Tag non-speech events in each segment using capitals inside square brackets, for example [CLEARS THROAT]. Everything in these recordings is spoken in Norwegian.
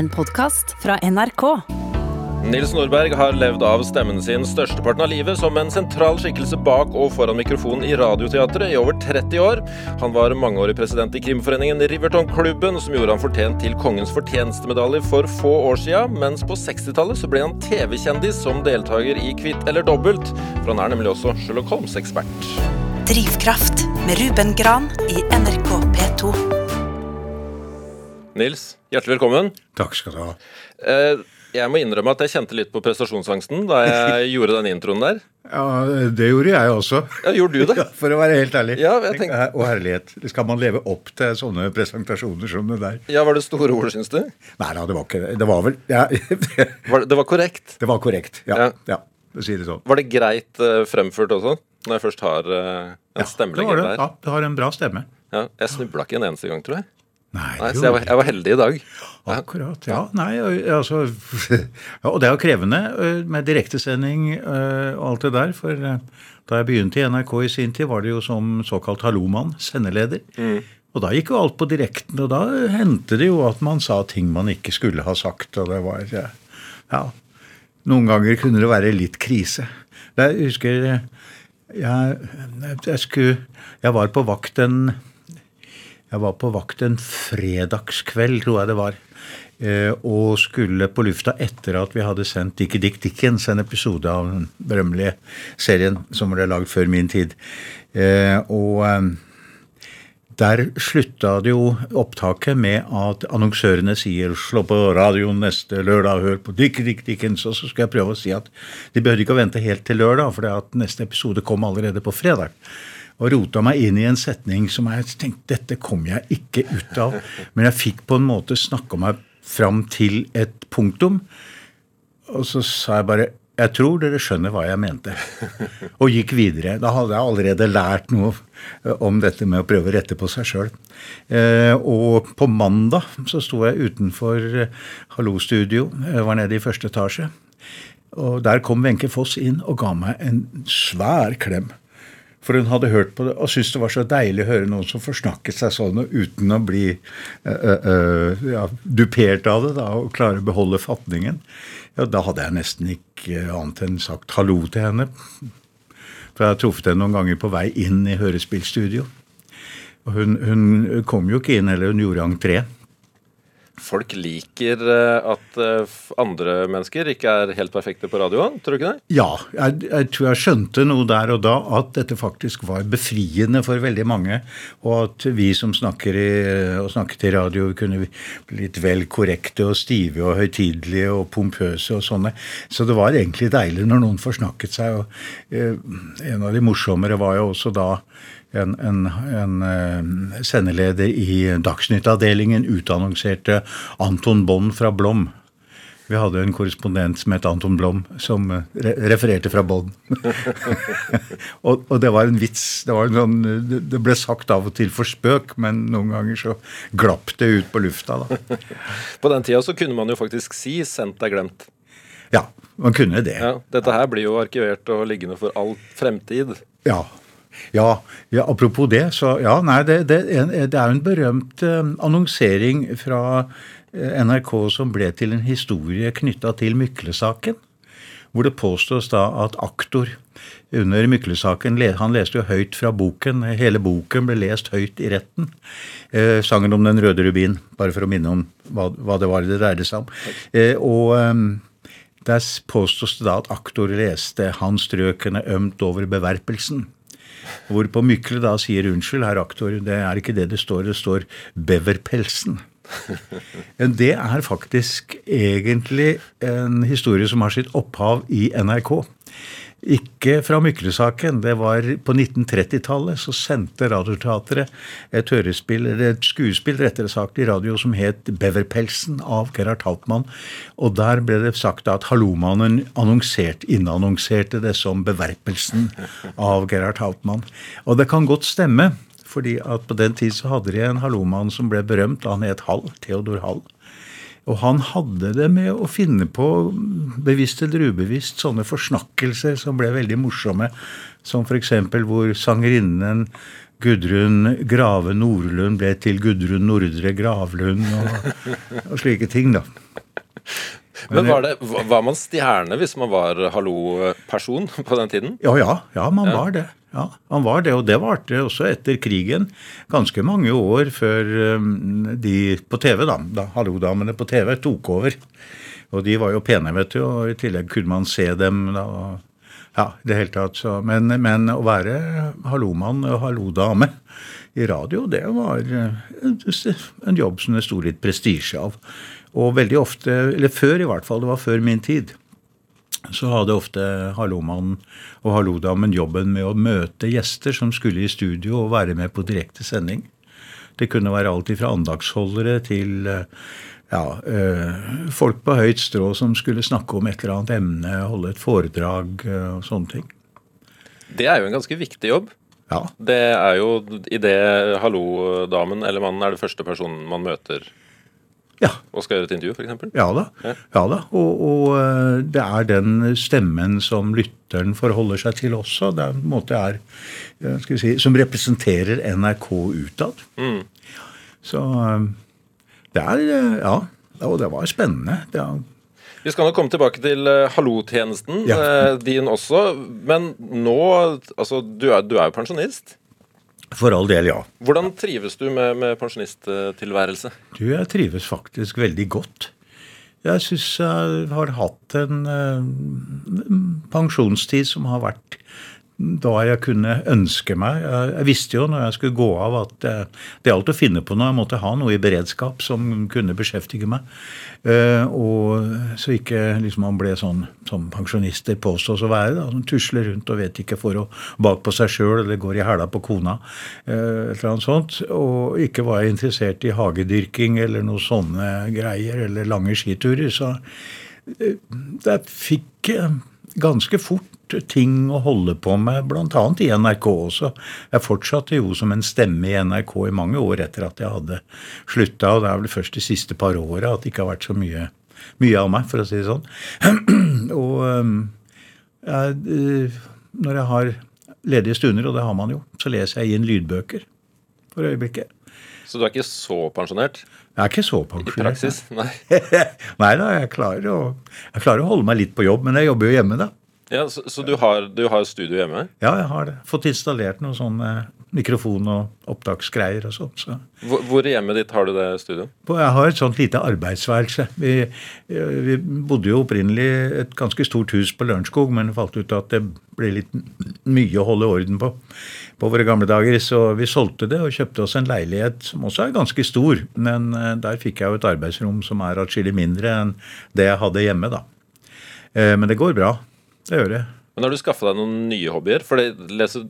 En podkast fra NRK. Nils Nordberg har levd av stemmen sin størsteparten av livet som en sentral skikkelse bak og foran mikrofonen i Radioteatret i over 30 år. Han var mangeårig president i krimforeningen Riverton-klubben, som gjorde han fortjent til Kongens fortjenestemedalje for få år siden, mens på 60-tallet så ble han TV-kjendis som deltaker i Kvitt eller dobbelt, for han er nemlig også Sherlock Holmes-ekspert. Drivkraft med Ruben Gran i NRK P2. Nils, hjertelig velkommen. Takk skal du ha. Eh, Jeg må innrømme at jeg kjente litt på prestasjonsangsten da jeg [LAUGHS] gjorde den introen der. Ja, Det gjorde jeg også. Ja, Gjorde du det? [LAUGHS] Ja, For å være helt ærlig. Ja, jeg tenkte- Og herlighet. Skal man leve opp til sånne presentasjoner som det der? Ja, Var det store ord, syns du? Nei da, det var ikke det. Det var vel [LAUGHS] ja, Var det, det var korrekt. Det var korrekt. Ja. Ja. ja. Si det sånn. Var det greit eh, fremført også? Når jeg først har eh, en Ja, stemmelegger der. Ja, du har en bra stemme. Ja, jeg snubla ikke en eneste gang, tror jeg. Nei, Nei, Så jeg var, jeg var heldig i dag. Ja. Akkurat. Ja, nei, altså ja, [LAUGHS] Og det er jo krevende med direktesending og alt det der. For da jeg begynte i NRK i sin tid, var det jo som såkalt hallomann, sendeleder. Og da gikk jo alt på direkten, og da hendte det jo at man sa ting man ikke skulle ha sagt. Og det var ja, ja Noen ganger kunne det være litt krise. Jeg husker jeg, jeg, skulle, jeg var på vakt en jeg var på vakt en fredagskveld, tror jeg det var. eh, Og skulle på lufta etter at vi hadde sendt Dickie Dick Dickens, en episode av den berømmelige serien som ble lagd før min tid. Eh, Og eh, der slutta det jo opptaket med at annonsørene sier 'slå på radioen neste lørdag, hør på Dickie Dick Dickens', og så skal jeg prøve å si at de behøvde ikke å vente helt til lørdag, for neste episode kom allerede på fredag. Og rota meg inn i en setning som jeg tenkte dette kom jeg ikke ut av. [LAUGHS] Men jeg fikk på en måte snakka meg fram til et punktum. Og så sa jeg bare jeg tror dere skjønner hva jeg mente. [LAUGHS] Og gikk videre. Da hadde jeg allerede lært noe om dette med å prøve å rette på seg sjøl. Eh, og på mandag så sto jeg utenfor eh, Hallo Studio. Jeg var nede i første etasje. Og der kom Wenche Foss inn og ga meg en svær klem. For hun hadde hørt på det og syntes det var så deilig å høre noen som forsnakket seg sånn uten å bli uh, uh, ja, dupert av det da, og klare å beholde fatningen. Ja, Da hadde jeg nesten ikke annet enn sagt hallo til henne. For jeg har truffet henne noen ganger på vei inn i hørespillstudio. Og hun, hun kom jo ikke inn, eller hun gjorde entré. Folk liker eh, at eh, andre mennesker ikke er helt perfekte på radioen, tror du ikke det? Ja, jeg, jeg tror jeg skjønte noe der og da at dette faktisk var befriende for veldig mange. Og at vi som snakker i, og snakket i radio, kunne bli litt vel korrekte og stive og høytidelige og pompøse og sånne. Så det var egentlig deilig når noen forsnakket seg. Og eh, en av de morsommere var jo også da en, en, en eh, sendeleder i Dagsnytt-avdelingen utannonserte Anton Bonn fra Blom. Vi hadde en korrespondent som het Anton Blom, som eh, re refererte fra Bonn. [LAUGHS] og, og det var en vits. Det, var en sånn, det- det ble sagt av og til for spøk, men noen ganger så glapp det ut på lufta. da. [LAUGHS] På den tida så kunne man jo faktisk si 'sendt er glemt'. Ja, man kunne det. Ja, Dette her blir jo arkivert og liggende for all fremtid. Ja. Ja, ja, apropos det, så ja, nei, det, det, det er jo en berømt eh, annonsering fra eh, NRK som ble til en historie knytta til Mykle-saken. Hvor det påstås da at aktor under Mykle-saken Han leste jo høyt fra boken. Hele boken ble lest høyt i retten. Eh, sangen om den røde rubin, bare for å minne om hva, hva det var det dreide seg om. Eh, og eh, der påstås det da at aktor leste 'Han strøkene ømt over beverpelsen'. Hvorpå Mykle da sier 'unnskyld, herr aktor, det er ikke det det står, det står 'beverpelsen'. Det er faktisk egentlig en historie som har sitt opphav i NRK. Ikke fra Mykle-saken. Det var på 1930-tallet så sendte Radioteatret et hørespill, eller et skuespill rettere sagt, i radio som het 'Beverpelsen' av Gerhard Haltmann. Og der ble det sagt at Hallomannen annonsert, innannonserte det som 'Beverpelsen' av Gerhard Haltmann. Og det kan godt stemme. fordi at på den tid så hadde de en hallomann som ble berømt. Han het Hall. Theodor Hall. Og han hadde det med å finne på, bevisst eller ubevisst, sånne forsnakkelser som ble veldig morsomme. Som f.eks. hvor sangerinnen Gudrun Grave Nordlund ble til Gudrun Nordre Gravlund og, og slike ting, da. Men var, det, var man stjerne hvis man var hallo-person på den tiden? Ja, ja. Ja, man var det. Ja, han var det, og det varte også etter krigen. Ganske mange år før um, de på TV, da, da Hallo-damene på TV tok over. Og de var jo pene, vet du, og i tillegg kunne man se dem. da, ja, det hele tatt. Så, men, men, å være hallomann og hallodame i radio, det var eh, en jobb som det sto litt prestisje av. Og veldig ofte, eller før i hvert fall, det var før min tid, så hadde ofte hallomannen og hallodamen jobben med å møte gjester som skulle i studio og være med på direkte sending. Det kunne være alt fra andagsholdere til eh, ja, øh, folk på høyt strå som skulle snakke om et eller annet emne, holde et foredrag øh, og sånne ting. Det er jo en ganske viktig jobb. Ja. Det er jo idet hallo-damen eller mannen er det første personen man møter Ja. og skal gjøre et intervju, f.eks. Ja da. Ja. Da. Og, og øh, det er den stemmen som lytteren forholder seg til også. Det er en måte er, skal si, som representerer NRK utad. Mm. Så øh, det er Ja. Og det var spennende. Det er, Vi skal nå komme tilbake til hallo-tjenesten, Ja. eh, din også. Men nå Altså, du er, du er jo pensjonist. For all del, ja. Hvordan trives du med, med pensjonisttilværelse? Du, jeg trives faktisk veldig godt. Jeg syns jeg har hatt en eh, pensjonstid som har vært da jeg kunne ønske meg. Jeg, visste jo når jeg skulle gå av at det det gjaldt å finne på noe. Jeg måtte ha noe i beredskap som kunne beskjeftige meg. Eh, og Så ikke liksom man ble sånn som pensjonister påstås å være. Da, som tusler rundt og vet ikke for og bak på seg sjøl eller går i hæla på kona. Eh, et eller annet sånt. Og ikke var jeg interessert i hagedyrking eller noe sånne greier, eller lange skiturer. Så eh, jeg fikk ganske fort ting å holde på med, bl.a. i NRK også. Jeg fortsatte jo som en stemme i NRK i mange år etter at jeg hadde slutta, og det er vel først de siste par åra at det ikke har vært så mye, mye av meg, for å si det sånn. [CLEARS THROAT] og jeg, øh, når jeg har ledige stunder, og det har man jo, så leser jeg inn lydbøker for øyeblikket. Så du er ikke så pensjonert Jeg er ikke så pensjonert. i praksis? Nei. [LAUGHS] Nei da, jeg klarer, å, jeg klarer å holde meg litt på jobb, men jeg jobber jo hjemme, da. Ja, så, så du, har, du har studio hjemme? Ja, jeg har det. Fått installert noen sånne mikrofon- og opptaksgreier og sånn. Så. Hvor, hvor i hjemmet ditt har du det studio? Jeg har et sånt lite arbeidsværelse. Vi, vi bodde jo opprinnelig i et ganske stort hus på Lørenskog, men falt ut at det ble litt mye å holde orden på på våre gamle dager. Så vi solgte det og kjøpte oss en leilighet som også er ganske stor. Men eh, der fikk jeg jo et arbeidsrom som er atskillig mindre enn det jeg hadde hjemme, da. Eh, Men det går bra. Det gjør jeg. Men har du skaffa deg noen nye hobbyer? For det- lese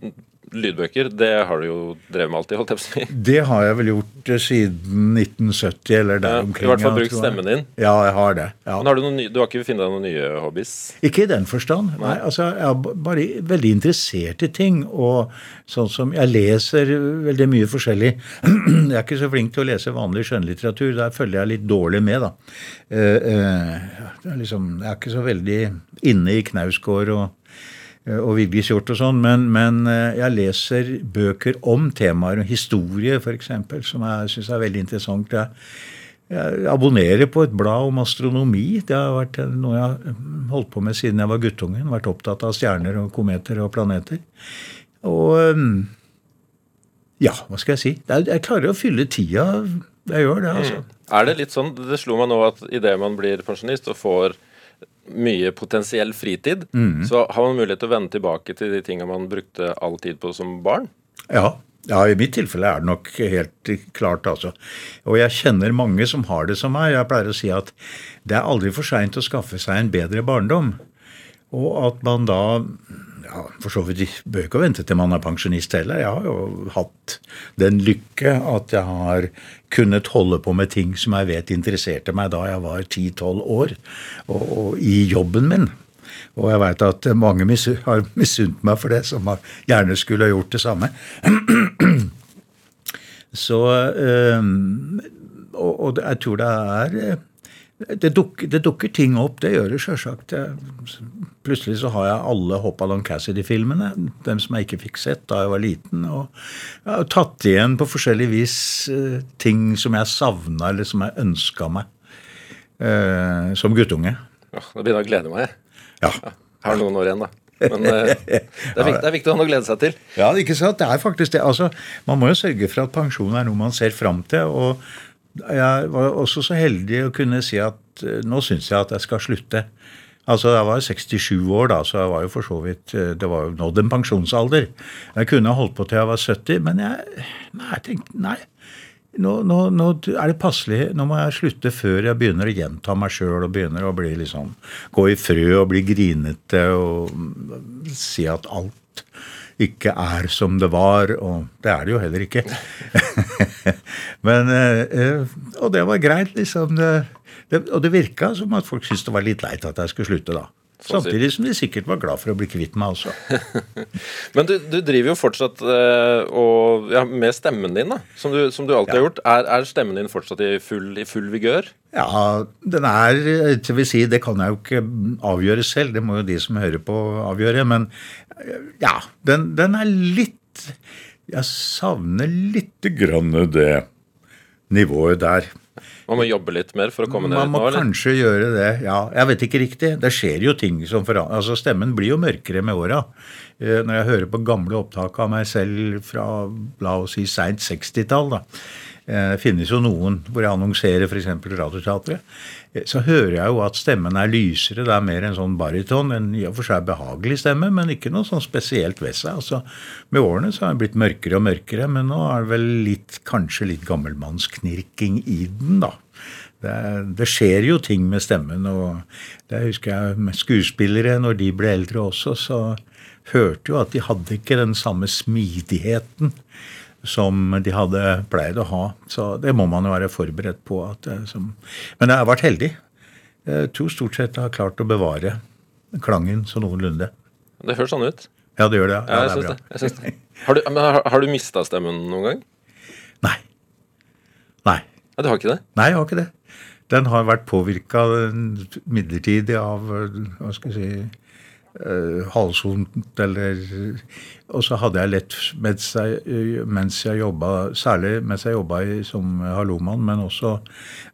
lydbøker, det har du jo drevet med alltid, holdt jeg på å si. Det har jeg vel gjort eh, siden 1970 eller der Ja, omkring. I hvert fall brukt stemmen din. Ja, jeg har det. Ja. Men har du, nye, du har ikke funnet deg noen nye hobbies? Ikke i den forstand. Nei, altså Jeg er bare veldig interessert i ting. Og sånn som Jeg leser veldig mye forskjellig. [CLEARS THROAT] Jeg er ikke så flink til å lese vanlig skjønnlitteratur. Der følger jeg litt dårlig med, da. Uh, uh, liksom, jeg er ikke så veldig inne i Knausgård og og Vigdis Hjorth og sånn, men, men eh, jeg leser bøker om temaer, historie f.eks., som jeg syns er veldig interessant. Jeg, jeg abonnerer på et blad om astronomi. Det har vært noe jeg har holdt på med siden jeg var guttungen. Vært opptatt av stjerner og kometer og planeter. Og ja, hva skal jeg si? Jeg klarer å fylle tida. Jeg gjør det, altså. Er det litt sånn, Det slo meg nå at idet man blir pensjonist og får mye potensiell fritid, Mm. så har man mulighet til å vende tilbake til de tinga man brukte all tid på som barn. Ja. ja, i mitt tilfelle er det nok helt klart, altså. Og jeg kjenner mange som har det som meg. Jeg pleier å si at det er aldri for seint å skaffe seg en bedre barndom. Og at man da ja, For så vidt bør ikke vente til man er pensjonist heller. Jeg har jo hatt den lykke at jeg har kunnet holde på med ting som jeg vet interesserte meg da jeg var 10-12 år, og, og i jobben min. Og jeg veit at mange har misunt meg for det, som gjerne skulle ha gjort det samme. [CLEARS THROAT] Så øh, Og, og jeg tror det er det dukker, det dukker ting opp, det gjør det sjølsagt. Plutselig så har jeg alle Hop Along Cassidy-filmene, dem som jeg ikke fikk sett da jeg var liten. Og jeg har tatt igjen på forskjellig vis eh, ting som jeg savna, eller som jeg ønska meg eh, som guttunge. Ja, Nå begynner jeg å glede meg. Ja. Jeg har noen år igjen, da. Men [LAUGHS] eh, det, er viktig, det er viktig å ha noe å glede seg til. Ja, ikke sant? Det er faktisk det. Altså, man må jo sørge for at pensjon er noe man ser fram til. og jeg var også så heldig å kunne si at eh, nå syns jeg at jeg skal slutte. Altså, Jeg var 67 år da, så jeg var jo for så vidt eh, Det var jo nådd en pensjonsalder. Jeg kunne holdt på til jeg var 70, men jeg Nei, jeg tenkte, nei. Nå, nå, nå er det passelig. Nå må jeg slutte før jeg begynner å gjenta meg sjøl og begynner å bli liksom Gå i frø og bli grinete og si at alt ikke er som det var. Og det er det jo heller ikke. [LAUGHS] Men, eh, og det var greit, liksom. Det, det, og det virka som at folk syntes det var litt leit at jeg skulle slutte, da. Samtidig som de sikkert var glad for å bli kvitt meg også. [LAUGHS] Men du, du, driver jo fortsatt eh, og, ja, med stemmen din, da, som du, som du alltid ja. har gjort. Er, er, stemmen din fortsatt i full, i full vigør? Ja, den er til vil si, Det kan jeg jo ikke avgjøre selv, det må jo de som hører på, avgjøre. Men ja, den, den er litt Jeg savner lite grann det nivået der. Man må jobbe litt mer for å komme ned Man må nå, kanskje gjøre det, ja. Jeg vet ikke riktig. Det skjer jo ting som forandrer Altså, stemmen blir jo mørkere med åra. Eh, når jeg hører på gamle opptak av meg selv fra la oss si seint 60-tall, da. Eh, det finnes jo noen hvor jeg annonserer f.eks. Radioteatret. Eh, så hører jeg jo at stemmen er lysere. Det er mer en sånn baryton. En i og for seg behagelig stemme, men ikke noe sånn spesielt ved seg. Altså, med årene så har den blitt mørkere og mørkere, men nå er det vel litt, kanskje litt gammelmannsknirking i den, da. Det, det, skjer jo ting med stemmen. og Det husker jeg med skuespillere, når de ble eldre også, så hørte jo at de hadde ikke den samme smidigheten som de hadde pleid å ha. Så det må man jo være forberedt på. At, som, men jeg har vært heldig. Jeg tror stort sett jeg har klart å bevare klangen så noenlunde. Det høres sånn ut. Ja, det gjør det. Ja, ja det er bra. syns Det. Har du, har, har du mista stemmen noen gang? Nei. Nei. Ja, Du har ikke det? Nei, jeg har ikke det. Den har vært påvirka midlertidig av hva skal jeg si, uh, halshont eller Og så hadde jeg lett mens jeg, mens jeg jobba, særlig mens jeg jobba som hallomann, men også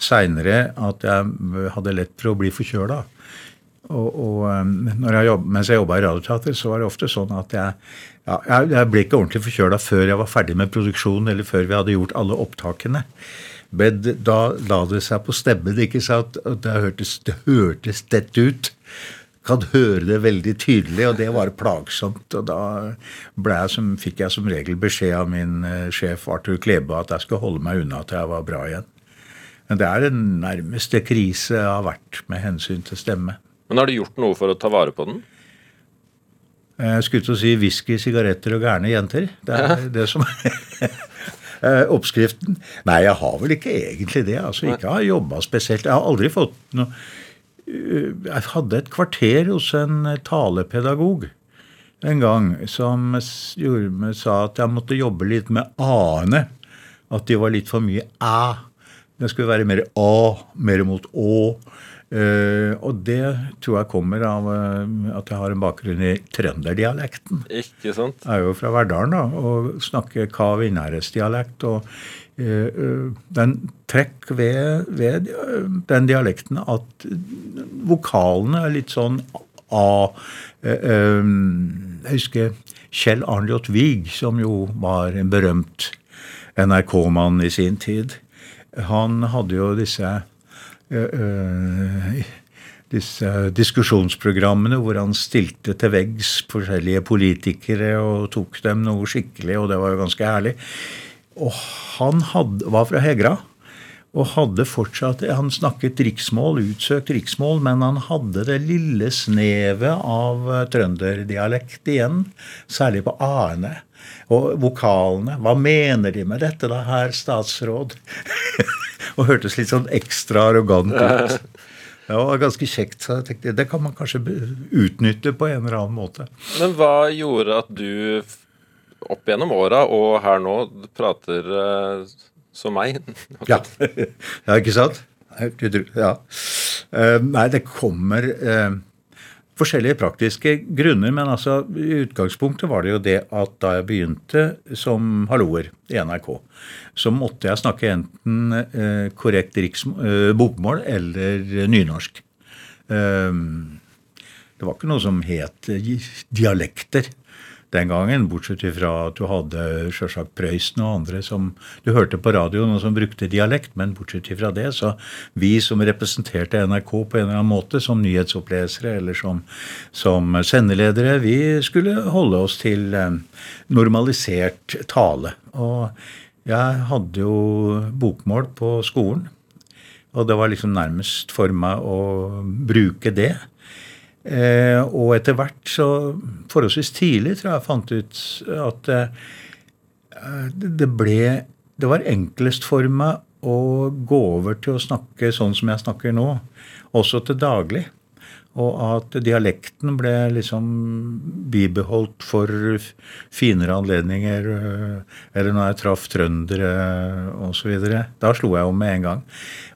seinere at jeg hadde lett for å bli forkjøla. Og, og jeg jobb, mens jeg jobba i Radioteater, så var det ofte sånn at jeg, ja, jeg ble ikke ordentlig forkjøla før jeg var ferdig med produksjonen, eller før vi hadde gjort alle opptakene. Men da la det seg på stemmen. ikke sant? Det hørtes, det hørtes dette ut. Kan høre det veldig tydelig, og det var plagsomt. Og da jeg som, fikk jeg som regel beskjed av min uh, sjef Arthur Klebe at jeg skulle holde meg unna til jeg var bra igjen. Men det er den nærmeste krise jeg har vært med hensyn til stemme. Men har du gjort noe for å ta vare på den? Jeg skulle til å si whisky, sigaretter og gærne jenter. Det er ja. det som er [LAUGHS] oppskriften? Nei, jeg har vel ikke egentlig det. altså Ikke har jobba spesielt. Jeg har aldri fått noe eh, Jeg hadde et kvarter hos en talepedagog en gang som gjorde sa at jeg måtte jobbe litt med a-ene. At de var litt for mye æ. Det skulle være mer a, mer mot å. Uh, og det tror jeg kommer av uh, at jeg har en bakgrunn i trønderdialekten. Ikke sant? Jeg er jo fra Verdalen da, og snakker Kav-Innherredsdialekt. Og den trekk ved, ved, den dialekten at vokalene er litt sånn A. jeg husker Kjell Arnljot Wiig, som jo var en berømt NRK-mann i sin tid. Han hadde jo disse Eh, eh, disse diskusjonsprogrammene hvor han stilte til veggs forskjellige politikere og tok dem noe skikkelig, og det var jo ganske herlig. Og han hadde, var fra Hegra og hadde fortsatt Han snakket riksmål, utsøkt riksmål, men han hadde det lille snevet av eh, trønderdialekt igjen, særlig på a-ene. Og vokalene. Hva mener de med dette, da, herr statsråd? [LAUGHS] og hørtes litt sånn ekstra arrogant ut. Det var ganske kjekt. så jeg tenkte, Det kan man kanskje utnytte på en eller annen måte. Men hva gjorde at du opp gjennom åra og her nå prater uh, som meg? [LAUGHS] ja. ja, ikke sant? Ja. Uh, nei, det kommer uh, forskjellige praktiske grunner, men altså i utgangspunktet var det jo det at da jeg begynte som halloer i NRK, så måtte jeg snakke enten eh, korrekt riks, eh, bokmål eller nynorsk. Eh, det var ikke noe som het dialekter den gangen, bortsett fra at du hadde sjølsagt Prøysen og andre som du hørte på radioen og som brukte dialekt. Men bortsett fra det, så vi som representerte NRK på en eller annen måte, som nyhetsopplesere eller som, som sendeledere, vi skulle holde oss til eh, normalisert tale. Og jeg hadde jo bokmål på skolen. Og det var liksom nærmest for meg å bruke det. Eh, og etter hvert, så forholdsvis tidlig, tror jeg jeg fant ut at eh, det ble Det var enklest for meg å gå over til å snakke sånn som jeg snakker nå, også til daglig. Og at dialekten ble liksom bibeholdt for finere anledninger. Eh, eller når jeg traff trøndere osv. Da slo jeg om med en gang.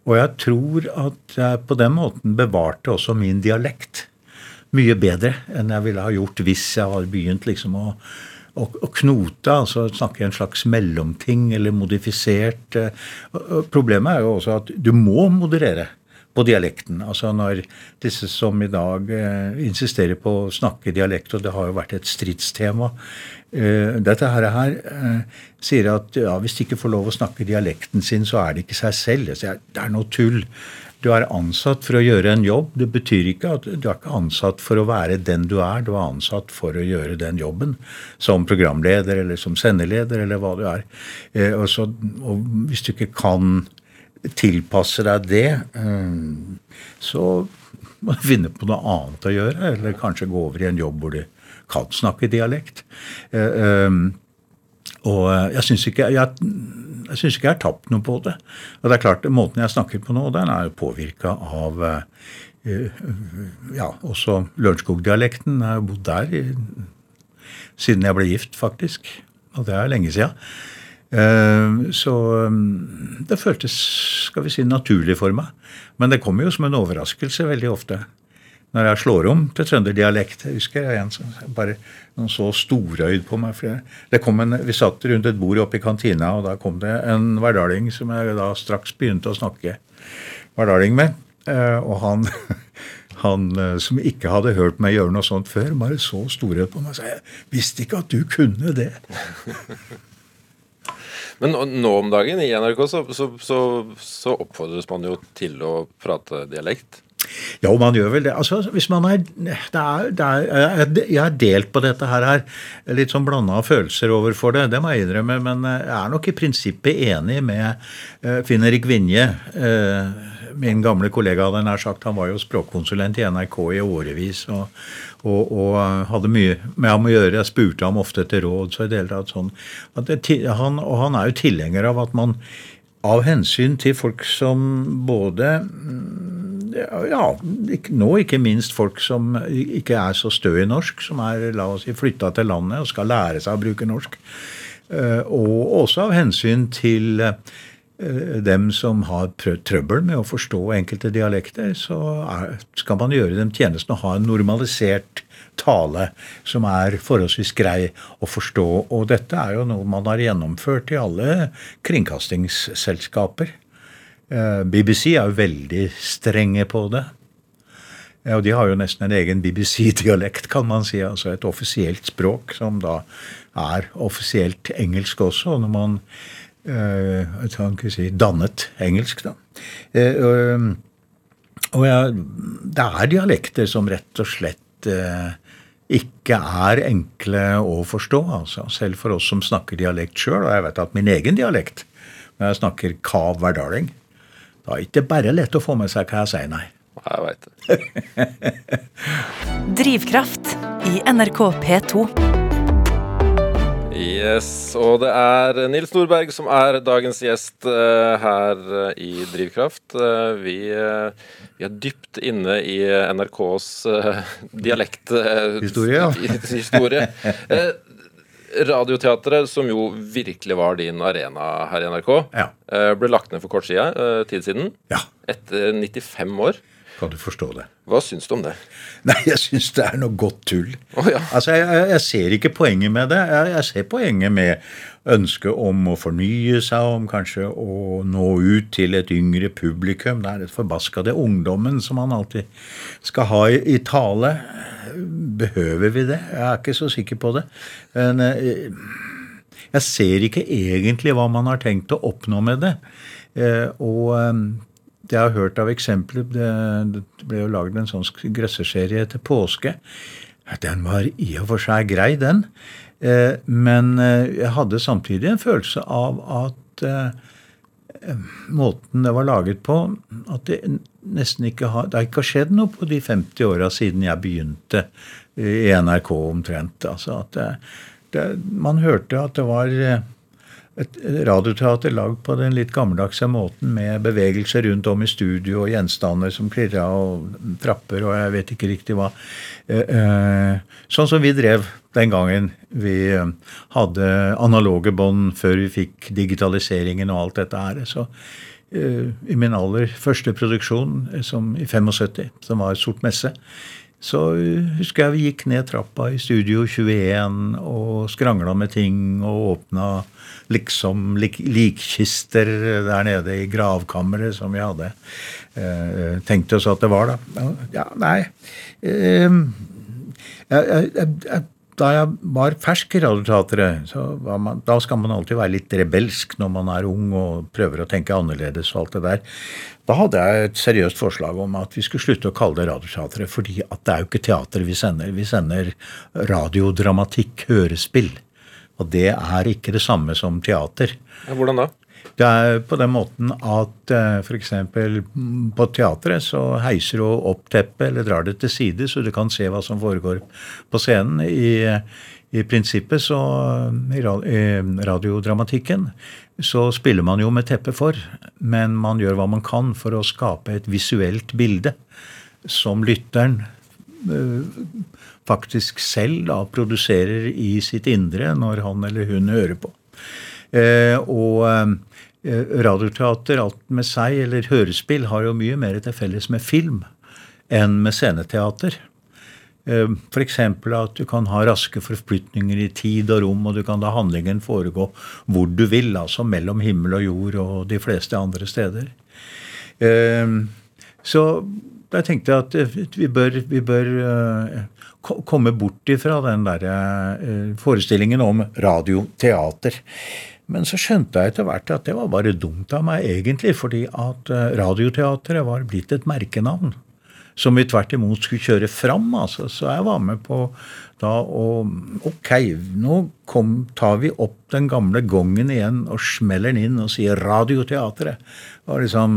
Og jeg tror at jeg på den måten bevarte også min dialekt mye bedre enn jeg ville ha gjort hvis jeg hadde begynt liksom å, å, å knote, altså snakke en slags mellomting eller modifisert. Problemet er jo også at du må moderere på dialekten. Altså når disse som i dag eh, insisterer på å snakke dialekt, og det har jo vært et stridstema eh, Dette her, her eh, sier at ja, hvis de ikke får lov å snakke dialekten sin, så er det ikke seg selv. Det er noe tull. Du er ansatt for å gjøre en jobb. Det betyr ikke at du er ikke ansatt for å være den du er. Du er ansatt for å gjøre den jobben. Som programleder eller som sendeleder eller hva du er. Eh, og, så, og hvis du ikke kan tilpasse deg det, eh, så må du finne på noe annet å gjøre. Eller kanskje gå over i en jobb hvor du kan snakke dialekt. Eh, og jeg syns ikke jeg, jeg syns ikke jeg har tapt noe på det. Og det er klart, Måten jeg snakker på nå, den er jo påvirka av uh, ja, også Lørenskog-dialekten. Jeg har bodd der i, siden jeg ble gift, faktisk. Og det er lenge sia. Så det føltes skal vi si, naturlig for meg. Men det kommer jo som en overraskelse veldig ofte når jeg slår om til trønderdialekt. Jeg husker jeg en som bare noen så storøyd på meg. en, Vi satt rundt et bord oppe i kantina, og da kom det en hverdaling som jeg da straks begynte å snakke hverdaling med. Eh, og han, [LAUGHS] han eh, som ikke hadde hørt meg gjøre noe sånt før, bare så storøyd på meg og sa jeg visste ikke at du kunne det. [LAUGHS] Men nå om dagen i NRK så, så, så, så oppfordres man jo til å prate dialekt. Ja, man gjør vel det. Altså, hvis man er, det er, det er Jeg er delt på dette her. her litt sånn blanda følelser overfor det, det må jeg innrømme. Men jeg er nok i prinsippet enig med uh, Finn-Erik Vinje. Uh, min gamle kollega hadde nær sagt, han var jo språkkonsulent i NRK i årevis. og, og, og hadde mye med ham å gjøre. Jeg spurte ham ofte etter råd. så i det hele sånn, det, han, Og han er jo tilhenger av at man av hensyn til folk som både ja, nå ikke minst folk som ikke er så stø i norsk, som er la oss si, flytta til landet og skal lære seg å bruke norsk. Eh, og også av hensyn til eh, dem som har trøbbel med å forstå enkelte dialekter, så er, skal man gjøre dem tjenesten å ha en normalisert tale som er forholdsvis grei å forstå. Og dette er jo noe man har gjennomført i alle kringkastingsselskaper. Eh, BBC er jo veldig strenge på det. Og de har jo nesten en egen BBC-dialekt, kan man si. Altså et offisielt språk som da er offisielt engelsk også. Når man øh, kan ikke si dannet engelsk, da. Uh, og ja, det er dialekter som rett og slett uh, ikke er enkle å forstå. altså. Selv for oss som snakker dialekt sjøl. Og jeg vet at min egen dialekt, når jeg snakker kav er det ikke bare lett å få med seg hva jeg sier, nei. Jeg veit det. [LAUGHS] Drivkraft i NRK P2. Yes, og det er Nils Nordberg som er dagens gjest uh, her uh, i Drivkraft. Uh, vi, vi, er dypt inne i NRKs dialekthistorie. historie, ja. [LAUGHS] Radioteatret, som jo virkelig var din arena her i NRK, ja. ble lagt ned for kort side, tid siden. Ja. etter 95 år. Kan du forstå det? Hva syns du om det? Nei, jeg syns det er noe godt tull. Å, ja. Altså, jeg, jeg, ser ikke poenget med det. Jeg, jeg ser poenget med ønsket om å fornye seg, om kanskje å nå ut til et yngre publikum. Det er et forbaska det ungdommen som man alltid skal ha i, i tale. Behøver vi det? Jeg er ikke så sikker på det. Men eh, jeg ser ikke egentlig hva man har tenkt å oppnå med det. Eh, og eh, jeg har hørt av eksempler Det, ble jo lagd en sånn grøsseserie etter påske. Den var i og for seg grei, den. Eh, men eh, jeg hadde samtidig en følelse av at eh, måten det var laget på At det nesten ikke har Det har ikke skjedd noe på de 50 åra siden jeg begynte i NRK omtrent. Altså at det, det, man hørte at det var et radioteater lagd på den litt gammeldagse måten med bevegelser rundt om i studio og gjenstander som klirra og trapper og jeg vet ikke riktig hva. Sånn som vi drev den gangen vi hadde analoge bånd før vi fikk digitaliseringen og alt dette her. Så i min aller første produksjon, som i 75, som var Sort messe, så husker jeg vi gikk ned trappa i Studio 21 og skrangla med ting og åpna liksom lik, likkister der nede i gravkammeret som vi hadde eh, tenkt oss at det var, da. Ja, nei eh, jeg, jeg, jeg, Da jeg var fersk i Radioteatret, da skal man alltid være litt rebelsk når man er ung og prøver å tenke annerledes og alt det der. Da hadde jeg et seriøst forslag om at vi skulle slutte å kalle det Radioteatret, fordi det er jo ikke teater vi sender. Vi sender radiodramatikk, hørespill. Og det er ikke det samme som teater. Ja, hvordan da? Det er på den måten at f.eks. på teatret så heiser du opp teppet eller drar det til side, så du kan se hva som foregår på scenen. I, i prinsippet så I radiodramatikken så spiller man jo med teppet for, men man gjør hva man kan for å skape et visuelt bilde som lytteren faktisk selv da produserer i sitt indre når han eller hun hører på. Og radioteater, alt med seg, eller hørespill, har jo mye mer til felles med film enn med sceneteater. F.eks. at du kan ha raske forflytninger i tid og rom, og du kan la handlingen foregå hvor du vil, altså mellom himmel og jord og de fleste andre steder. Så jeg tenkte at vi bør, vi bør komme bort ifra den der forestillingen om radioteater. Men så skjønte jeg etter hvert at det var bare dumt av meg, egentlig, fordi at Radioteatret var blitt et merkenavn som vi tvert imot skulle kjøre fram. Altså. Så jeg var med på da å Ok, nå kom, tar vi opp den gamle gongen igjen og smeller den inn og sier Radioteatret. Og liksom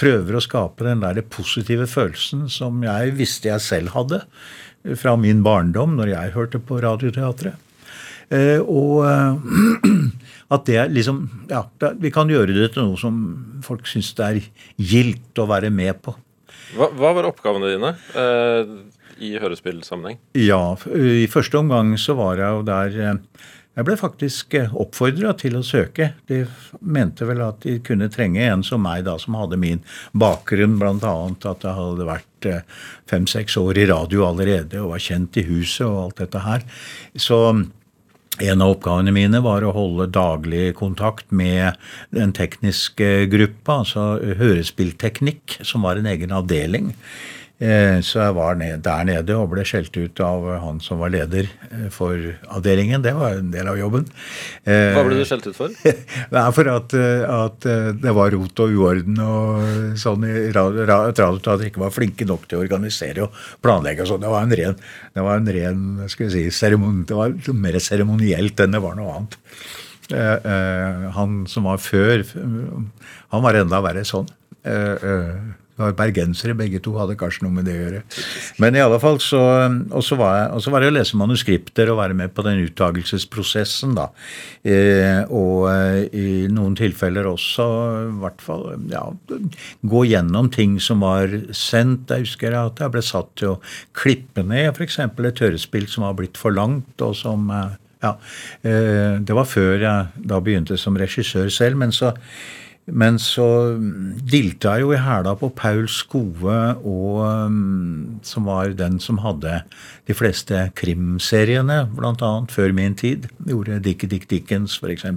prøver å skape den der positive følelsen som jeg visste jeg selv hadde fra min barndom når jeg hørte på Radioteatret. Eh, og [CLEARS THROAT] at det er liksom Ja, vi kan gjøre det til noe som folk syns det er gildt å være med på. Hva, hva var oppgavene dine eh, i hørespillsammenheng? Ja, i første omgang så var jeg jo der Jeg ble faktisk oppfordra til å søke. De mente vel at de kunne trenge en som meg, da, som hadde min bakgrunn, bl.a. at jeg hadde vært fem-seks år i radio allerede og var kjent i huset og alt dette her. Så en av oppgavene mine var å holde daglig kontakt med den tekniske gruppa, altså hørespillteknikk, som var en egen avdeling. Så jeg var der nede og ble skjelt ut av han som var leder for avdelingen. Det var en del av jobben. Hva ble du skjelt ut for? [LAUGHS] Det er for at, at, det var rot og uorden og sånn i Radioteatret ikke var flinke nok til å organisere og planlegge og sånn. Det var en ren, det var en ren skal vi si, seremoni, det var mer seremonielt enn det var noe annet. Han som var før, han var enda verre sånn. Det var bergensere, begge to hadde kanskje noe med det å gjøre. Men i alle fall så Og så var, var, det å lese manuskripter og være med på den uttagelsesprosessen, da. Eh, og eh, i noen tilfeller også i hvert fall ja, gå gjennom ting som var sendt. Jeg husker at jeg ble satt til å klippe ned f.eks. et hørespill som var blitt for langt, og som ja, eh, Det var før jeg da begynte som regissør selv. men så Men så dilta jeg jo i hæla på Paul Skove, og, um, som var den som hadde de fleste krimseriene, bl.a. før min tid. Gjorde Dick Dick Dickens, f.eks.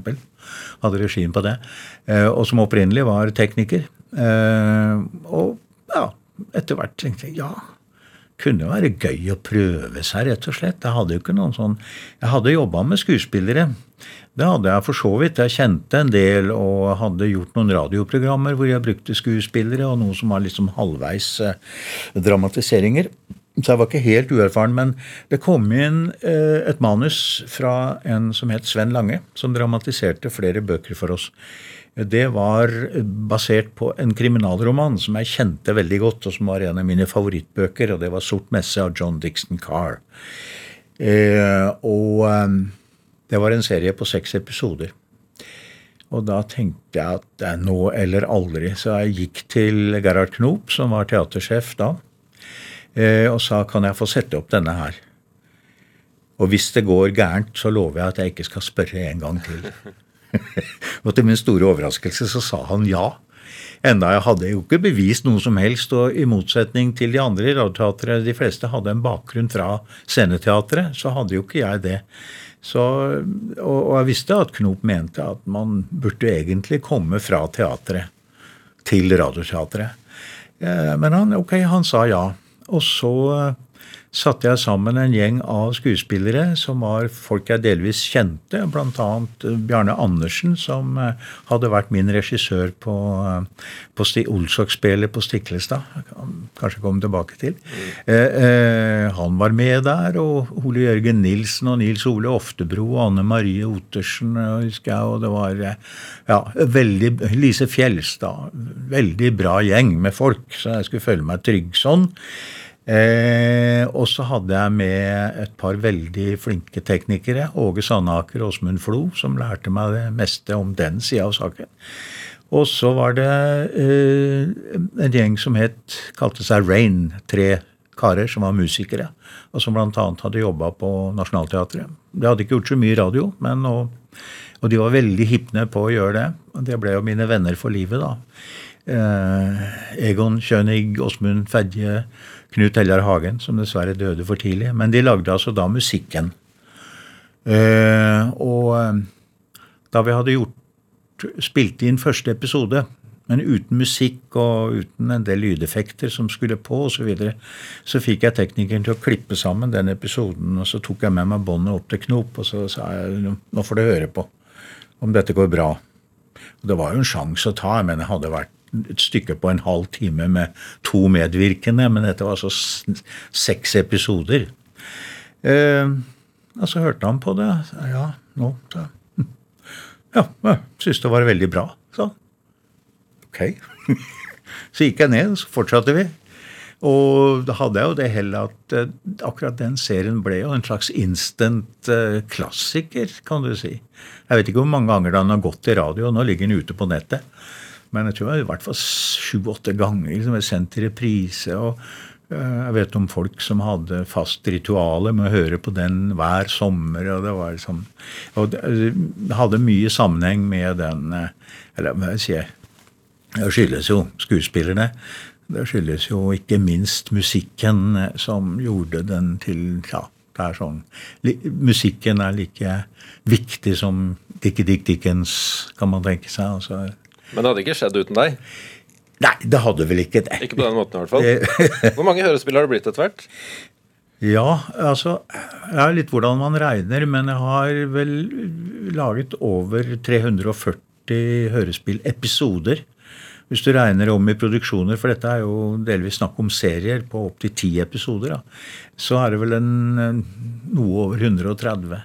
Hadde regien på det. Eh, og som opprinnelig var tekniker. Eh, og ja, etter hvert tenkte jeg ja, kunne være gøy å prøve seg, rett og slett. Jeg hadde jo ikke noen sånn Jeg hadde jobba med skuespillere. Det hadde jeg for så vidt. Jeg kjente en del og hadde gjort noen radioprogrammer hvor jeg brukte skuespillere, og noe som var liksom halvveis eh, dramatiseringer. Så jeg var ikke helt uerfaren. Men det kom inn eh, et manus fra en som het Sven Lange, som dramatiserte flere bøker for oss. Det var basert på en kriminalroman som jeg kjente veldig godt, og som var en av mine favorittbøker, og det var 'Sort messe' av John Dixon Carr. Eh, og eh, det var en serie på seks episoder. Og da tenkte jeg at det er nå eller aldri. Så jeg gikk til Gerhard Knop, som var teatersjef da, eh, og sa kan jeg få sette opp denne her. Og hvis det går gærent, så lover jeg at jeg ikke skal spørre en gang til. [LAUGHS] og til min store overraskelse så sa han ja. Enda jeg hadde jo ikke bevist noe som helst, og i motsetning til de andre i Radioteatret, de fleste hadde en bakgrunn fra sceneteatret, så hadde jo ikke jeg det. Så, og, og, jeg visste at Knop mente at man burde egentlig komme fra teatret til Radioteatret. Eh, men han, ok, han sa ja. Og så satte jeg sammen en gjeng av skuespillere som var folk jeg delvis kjente, bl.a. Bjarne Andersen, som eh, hadde vært min regissør på, eh, på Olsok-spelet på Stiklestad. Kanskje komme tilbake til. Eh, eh, han var med der, og Ole Jørgen Nilsen og Nils Ole Oftebro og Anne Marie Ottersen, husker jeg, og det var ja, veldig Lise Fjelstad. Veldig bra gjeng med folk, så jeg skulle føle meg trygg sånn. Eh, og så hadde jeg med et par veldig flinke teknikere. Åge Sandaker og Åsmund Flo, som lærte meg det meste om den sida av saken. Og så var det eh, en gjeng som het, kalte seg Rain. Tre karer som var musikere, og som bl.a. hadde jobba på Nationaltheatret. De hadde ikke gjort så mye radio, men og, og de var veldig hipne på å gjøre det. Og det ble jo mine venner for livet, da. Eh, Egon Kjønig, Åsmund Fedje, Knut Heljar Hagen, som dessverre døde for tidlig. Men de lagde altså da musikken. Uh, og eh, da vi hadde gjort, spilt inn første episode, men uten musikk og uten en del lydeffekter som skulle på osv., så, så fikk jeg teknikeren til å klippe sammen den episoden. Og så tok jeg med meg båndet opp til Knop, og så sa jeg nå får du høre på om dette går bra. Og det var jo en sjanse å ta, men det hadde vært et stykke på en halv time med to medvirkende, men dette var altså seks episoder. Eh, og så hørte han på det. Ja, nå så, [LAUGHS] Ja, jeg syntes det var veldig bra, sa han. Ok. [LAUGHS] så gikk jeg ned, og så fortsatte vi. Og da hadde jeg jo det hellet at uh, akkurat den serien ble jo en slags instant uh, klassiker, kan du si. Jeg vet ikke hvor mange ganger den har gått i radio, og nå ligger den ute på nettet. Men jeg tror jeg i hvert fall sju-åtte ganger liksom, jeg sendt i reprise. og eh, jeg vet om folk som hadde fast rituale med å høre på den hver sommer. og Det var liksom, og det hadde mye sammenheng med den eh, Eller hva jeg si Det skyldes jo skuespillerne. Det skyldes jo ikke minst musikken eh, som gjorde den til ja, det er sånn, Musikken er like viktig som Dickie Dick Dickens, kan man tenke seg. altså men det hadde ikke skjedd uten deg? Nei, det hadde vel ikke det. Ikke på den måten i hvert fall. [LAUGHS] Hvor mange hørespill har det blitt etter hvert? Ja, altså Det er litt hvordan man regner, men jeg har vel laget over 340 hørespill-episoder. Hvis du regner om i produksjoner, for dette er jo delvis snakk om serier på opptil ti episoder, da, så er det vel en, noe over 130,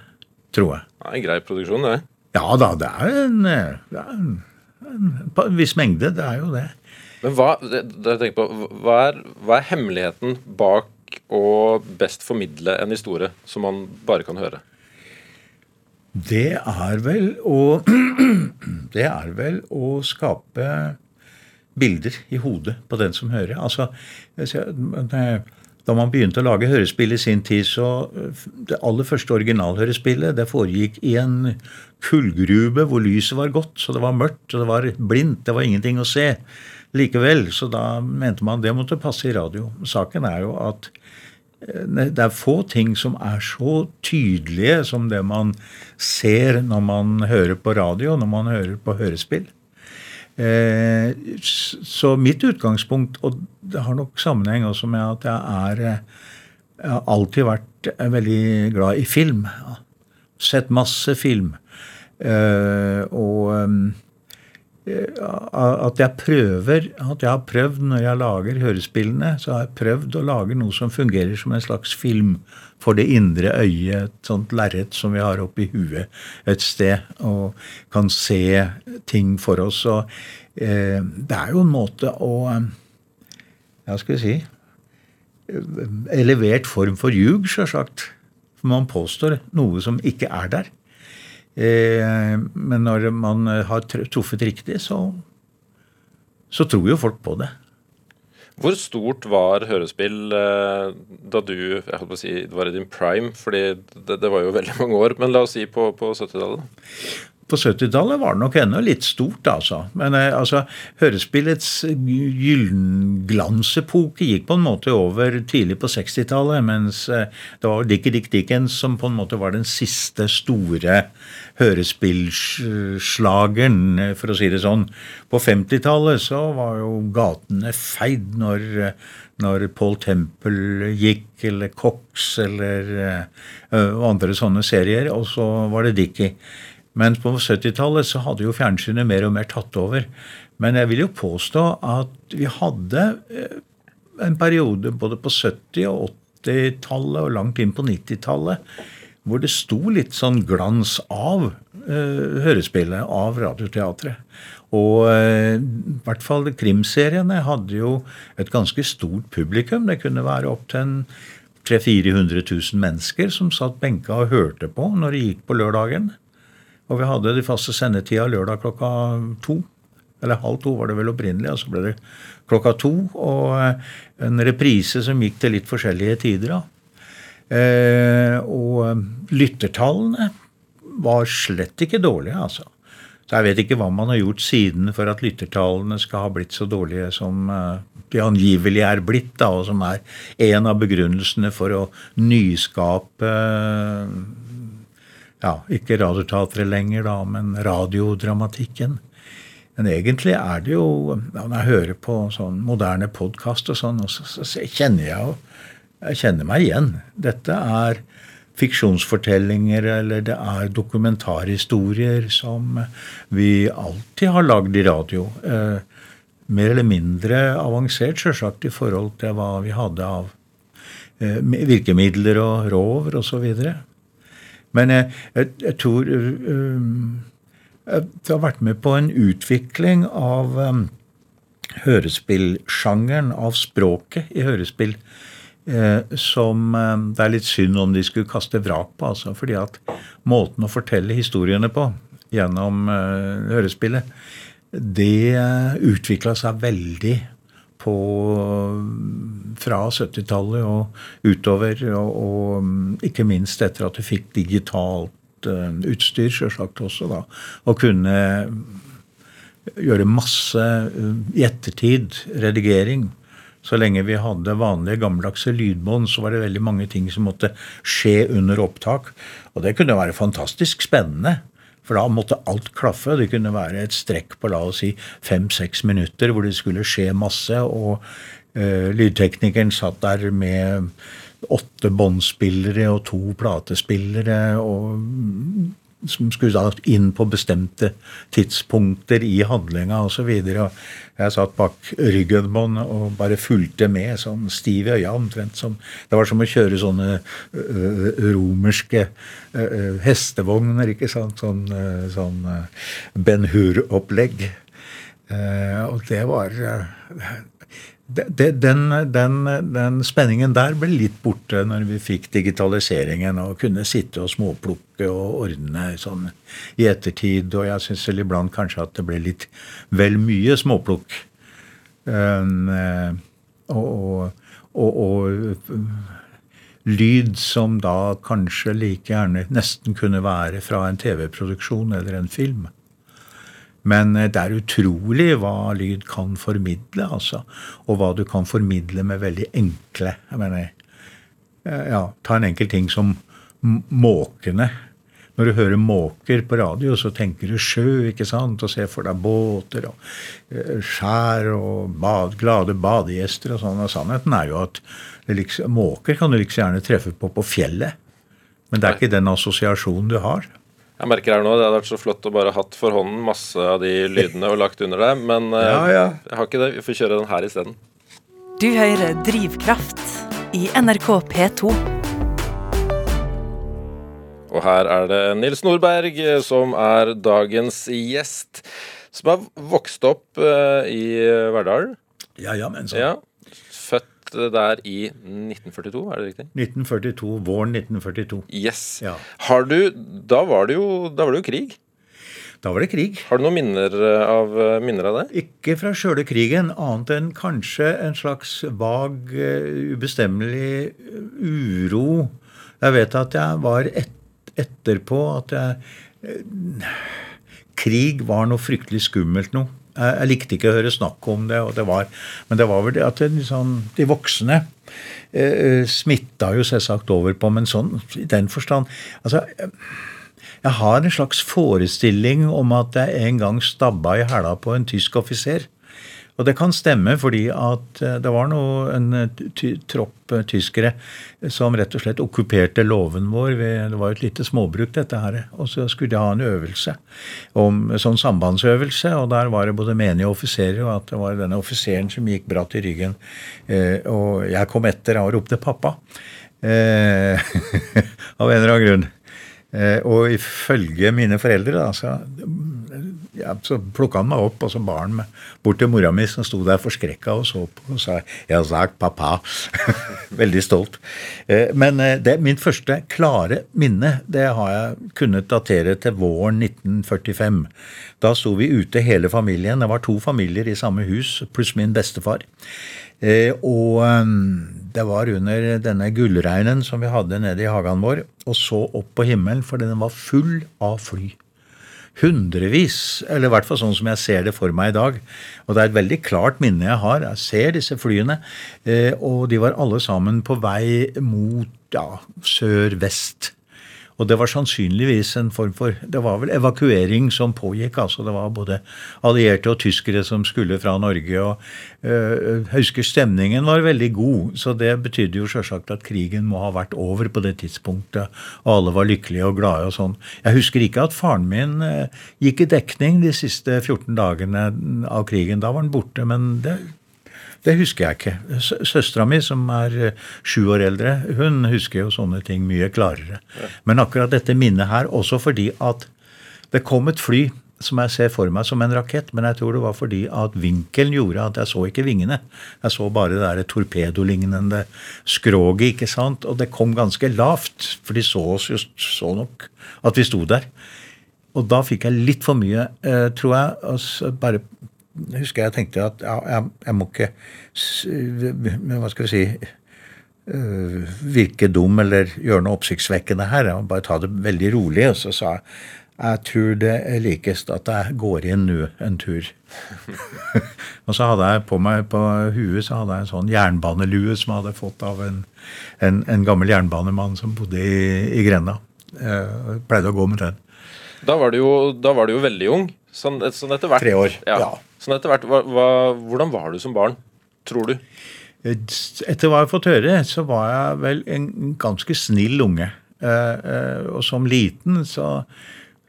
tror jeg. Det er en grei produksjon, det. Ja da, det er en, det er en en viss mengde. Det er jo det. Men hva, det, på, hva, er, hva er hemmeligheten bak å best formidle en historie som man bare kan høre? Det er vel å [CLEARS THROAT] Det er vel å skape bilder i hodet på den som hører. Altså, da man begynte å lage hørespill i sin tid, så det aller første originalhørespillet det foregikk i en kullgruve hvor lyset var godt, så det var mørkt og det var blindt. Det var ingenting å se likevel. Så da mente man det måtte passe i radio. Saken er jo at det er få ting som er så tydelige som det man ser når man hører på radio, når man hører på hørespill. Eh, så mitt utgangspunkt, og det har nok sammenheng også med at jeg er Jeg har alltid vært veldig glad i film. Sett masse film. Eh, og at jeg prøver At jeg har prøvd når jeg lager hørespillene, så har jeg prøvd å lage noe som fungerer som en slags film for det indre øyet. Et sånt lerret som vi har oppi huet et sted, og kan se ting for oss. Og eh, det er jo en måte å Ja, skal vi si Elevert form for ljug, sjølsagt. For man påstår noe som ikke er der. Eh, men når man har truffet riktig, så, så tror jo folk på det. Hvor stort var hørespill eh, da du jeg holdt på å si, det var i din prime? fordi det, det var jo veldig mange år. Men la oss si på, på 70-tallet? På 70-tallet var det nok ennå litt stort, altså. Men eh, altså, hørespillets gyllenglansepoke gikk på en måte over tidlig på 60-tallet, mens eh, det var Dickie Dick Dickens som på en måte var den siste store hørespillslageren, eh, for å si det sånn. På 50-tallet så var jo gatene feid når, når Paul Temple gikk, eller Cox, eller uh, andre sånne serier, og så var det Dickie. Men på 70-tallet så hadde jo fjernsynet mer og mer tatt over. Men jeg vil jo påstå at vi hadde eh, en periode både på 70- og 80-tallet og langt inn på 90-tallet hvor det sto litt sånn glans av uh, hørespillet, av Radioteatret. Og uh, i hvert fall krimseriene hadde jo et ganske stort publikum. Det kunne være opptil 300 000-400 000 mennesker som satt benka og hørte på når de gikk på lørdagen. Og vi hadde de faste sendetida lørdag klokka to. Eller halv to var det vel opprinnelig, og så ble det klokka to. Og eh, en reprise som gikk til litt forskjellige tider. Eh, og eh, lyttertallene var slett ikke dårlige, altså. Så jeg vet ikke hva man har gjort siden for at lyttertallene skal ha blitt så dårlige som eh, de angivelig er blitt, da, og som er en av begrunnelsene for å nyskape ja, ikke Radioteatret lenger, da, men radiodramatikken. Men egentlig er det jo Når jeg hører på sånn moderne podkast og sånn, så, så, så, kjenner jeg Jeg kjenner meg igjen. Dette er fiksjonsfortellinger, eller det er dokumentarhistorier som vi alltid har lagd i radio. Eh, mer eller mindre avansert, sjølsagt, i forhold til hva vi hadde av eh, virkemidler og rover osv. Men jeg, jeg, jeg tror um, Jeg har vært med på en utvikling av um, hørespillsjangeren, av språket i hørespill, eh, som eh, det er litt synd om de skulle kaste vrak på. Altså, fordi at måten å fortelle historiene på gjennom eh, hørespillet, det utvikla seg veldig på, fra 70-tallet og utover. Og, og, ikke minst etter at du fikk digitalt uh, utstyr, sjølsagt også, da. Og kunne gjøre masse uh, i ettertid redigering. Så lenge vi hadde vanlige gammeldagse lydbånd, så var det veldig mange ting som måtte skje under opptak. Og det kunne være fantastisk spennende. For da måtte alt klaffe. Det kunne være et strekk på la oss si fem-seks minutter hvor det skulle skje masse. Og uh, lydteknikeren satt der med åtte båndspillere og to platespillere. og som skulle da inn på bestemte tidspunkter i handlinga osv. Jeg satt bak ryggen på han og bare fulgte med, sånn stiv i øya omtrent. Som, det var som å kjøre sånne ø, romerske ø, hestevogner, ikke sant? Sånn, sånn Ben Hur-opplegg. og det var den, den, den, spenningen der ble litt borte når vi fikk digitaliseringen og kunne sitte og småplukke og ordne sånn i ettertid. Og jeg syns vel iblant kanskje at det ble litt vel mye småplukk. Um, og, og, og, og lyd som da kanskje like gjerne nesten kunne være fra en TV-produksjon eller en film. Men det er utrolig hva lyd kan formidle, altså. Og hva du kan formidle med veldig enkle jeg mener, ja, Ta en enkel ting som måkene. Når du hører måker på radio, så tenker du sjø ikke sant? og ser for deg båter og skjær og bad, glade badegjester og sånn. Og sannheten er jo at liksom, måker kan du like gjerne treffe på på fjellet. Men det er ikke den assosiasjonen du har. Jeg merker her nå, Det hadde vært så flott å bare hatt for hånden masse av de lydene og lagt under deg, men ja, ja. jeg har ikke det. Vi får kjøre den her isteden. Du hører Drivkraft i NRK P2. Og her er det Nils Nordberg som er dagens gjest. Som har vokst opp uh, i Verdal. Ja, ja, men så. Ja, født der i 1942, er det riktig? 1942, Våren 1942. Yes. Ja. Har du Da var det jo, da var det jo krig? Da var det krig. Har du noen minner av, minner av det? Ikke fra sjøle krigen, annet enn kanskje en slags vag, ubestemmelig uro. Jeg vet at jeg var et, etterpå at jeg Krig var noe fryktelig skummelt noe. Jeg, likte ikke å høre snakk om det, det var, men det var vel det at liksom, de voksne eh, smitta jo selvsagt over på, men sånn i den forstand altså, jeg har en slags forestilling om at jeg en gang stabba i hæla på en tysk offiser. Og det kan stemme fordi at eh, det var noe, en eh, tropp eh, tyskere som rett og slett okkuperte låven vår. Det var jo et lite småbruk, dette her. Og så skulle de ha en øvelse, om, sånn sambandsøvelse. Og der var det både menige offiserer, og at det var denne offiseren som gikk bratt i ryggen. og jeg kom etter og ropte 'pappa'. [LAUGHS] av en eller annen grunn. Og ifølge mine foreldre da, så ja, så plukka han meg opp, og så bar han meg bort til mora mi, som sto der forskrekka og så på, og sa 'Jeg har sagt pappa'. [LAUGHS] Veldig stolt. Eh, men eh, det, min første klare minne det har jeg kunnet datere til våren 1945. Da sto vi ute hele familien. Det var to familier i samme hus, pluss min bestefar. Eh, og det var under denne gullregnen som vi hadde nede i hagen vår, og så opp på himmelen, for den var full av fly hundrevis, eller i hvert fall sånn som jeg ser det for meg i dag. Og det er et veldig klart minne jeg har. Jeg ser disse flyene, eh, og de var alle sammen på vei mot ja, sør-vest. Og det var sannsynligvis en form for Det var vel evakuering som pågikk. altså Det var både allierte og tyskere som skulle fra Norge. og øh, Jeg husker stemningen var veldig god. Så det betydde jo sjølsagt at krigen må ha vært over på det tidspunktet. Og alle var lykkelige og glade og sånn. Jeg husker ikke at faren min øh, gikk i dekning de siste 14 dagene av krigen. Da var han borte. men det det husker jeg ikke. Søstera mi, som er eh, sju år eldre, hun husker jo sånne ting mye klarere. Men akkurat dette minnet her, også fordi at det kom et fly som jeg ser for meg som en rakett, men jeg tror det var fordi at vinkelen gjorde at jeg så ikke vingene. Jeg så bare det der torpedolignende skroget, ikke sant. Og det kom ganske lavt, for de så oss jo så nok at vi sto der. Og da fikk jeg litt for mye, eh, tror jeg, altså bare husker jeg tenkte at ja, jeg, jeg, må ikke Hva skal vi si øh, virke dum eller gjøre noe oppsiktsvekkende her. Jeg må bare ta det veldig rolig. Og så sa jeg jeg tror det er likest at jeg går inn nå en tur. [LAUGHS] og så hadde jeg på meg på huet så hadde jeg en sånn jernbanelue som jeg hadde fått av en, en, en gammel jernbanemann som bodde i, i Grenda. Jeg pleide å gå med den. Da var du jo, var du jo veldig ung. Sånn, sånn etter hvert. Tre år, ja. ja. Sånn etter hvert, hva, hva, Hvordan var du som barn, tror du? Etter hva jeg har fått høre, så var jeg vel en ganske snill unge. Eh, eh, og som liten så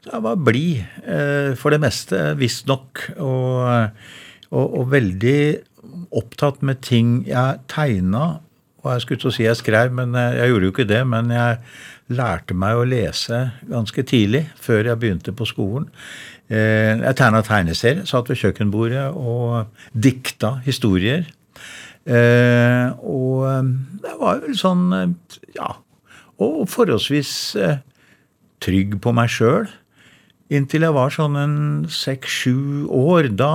jeg var blid eh, for det meste, visstnok. Og, og, og veldig opptatt med ting jeg tegna. Og jeg skulle til å si jeg skrev, men jeg gjorde jo ikke det. Men jeg lærte meg å lese ganske tidlig, før jeg begynte på skolen. Eh, jeg tegna tegneserier, satt ved kjøkkenbordet og dikta historier. Eh, og jeg det var vel sånn Ja. Og forholdsvis trygg på meg sjøl. Inntil jeg var sånn en seks-sju år. Da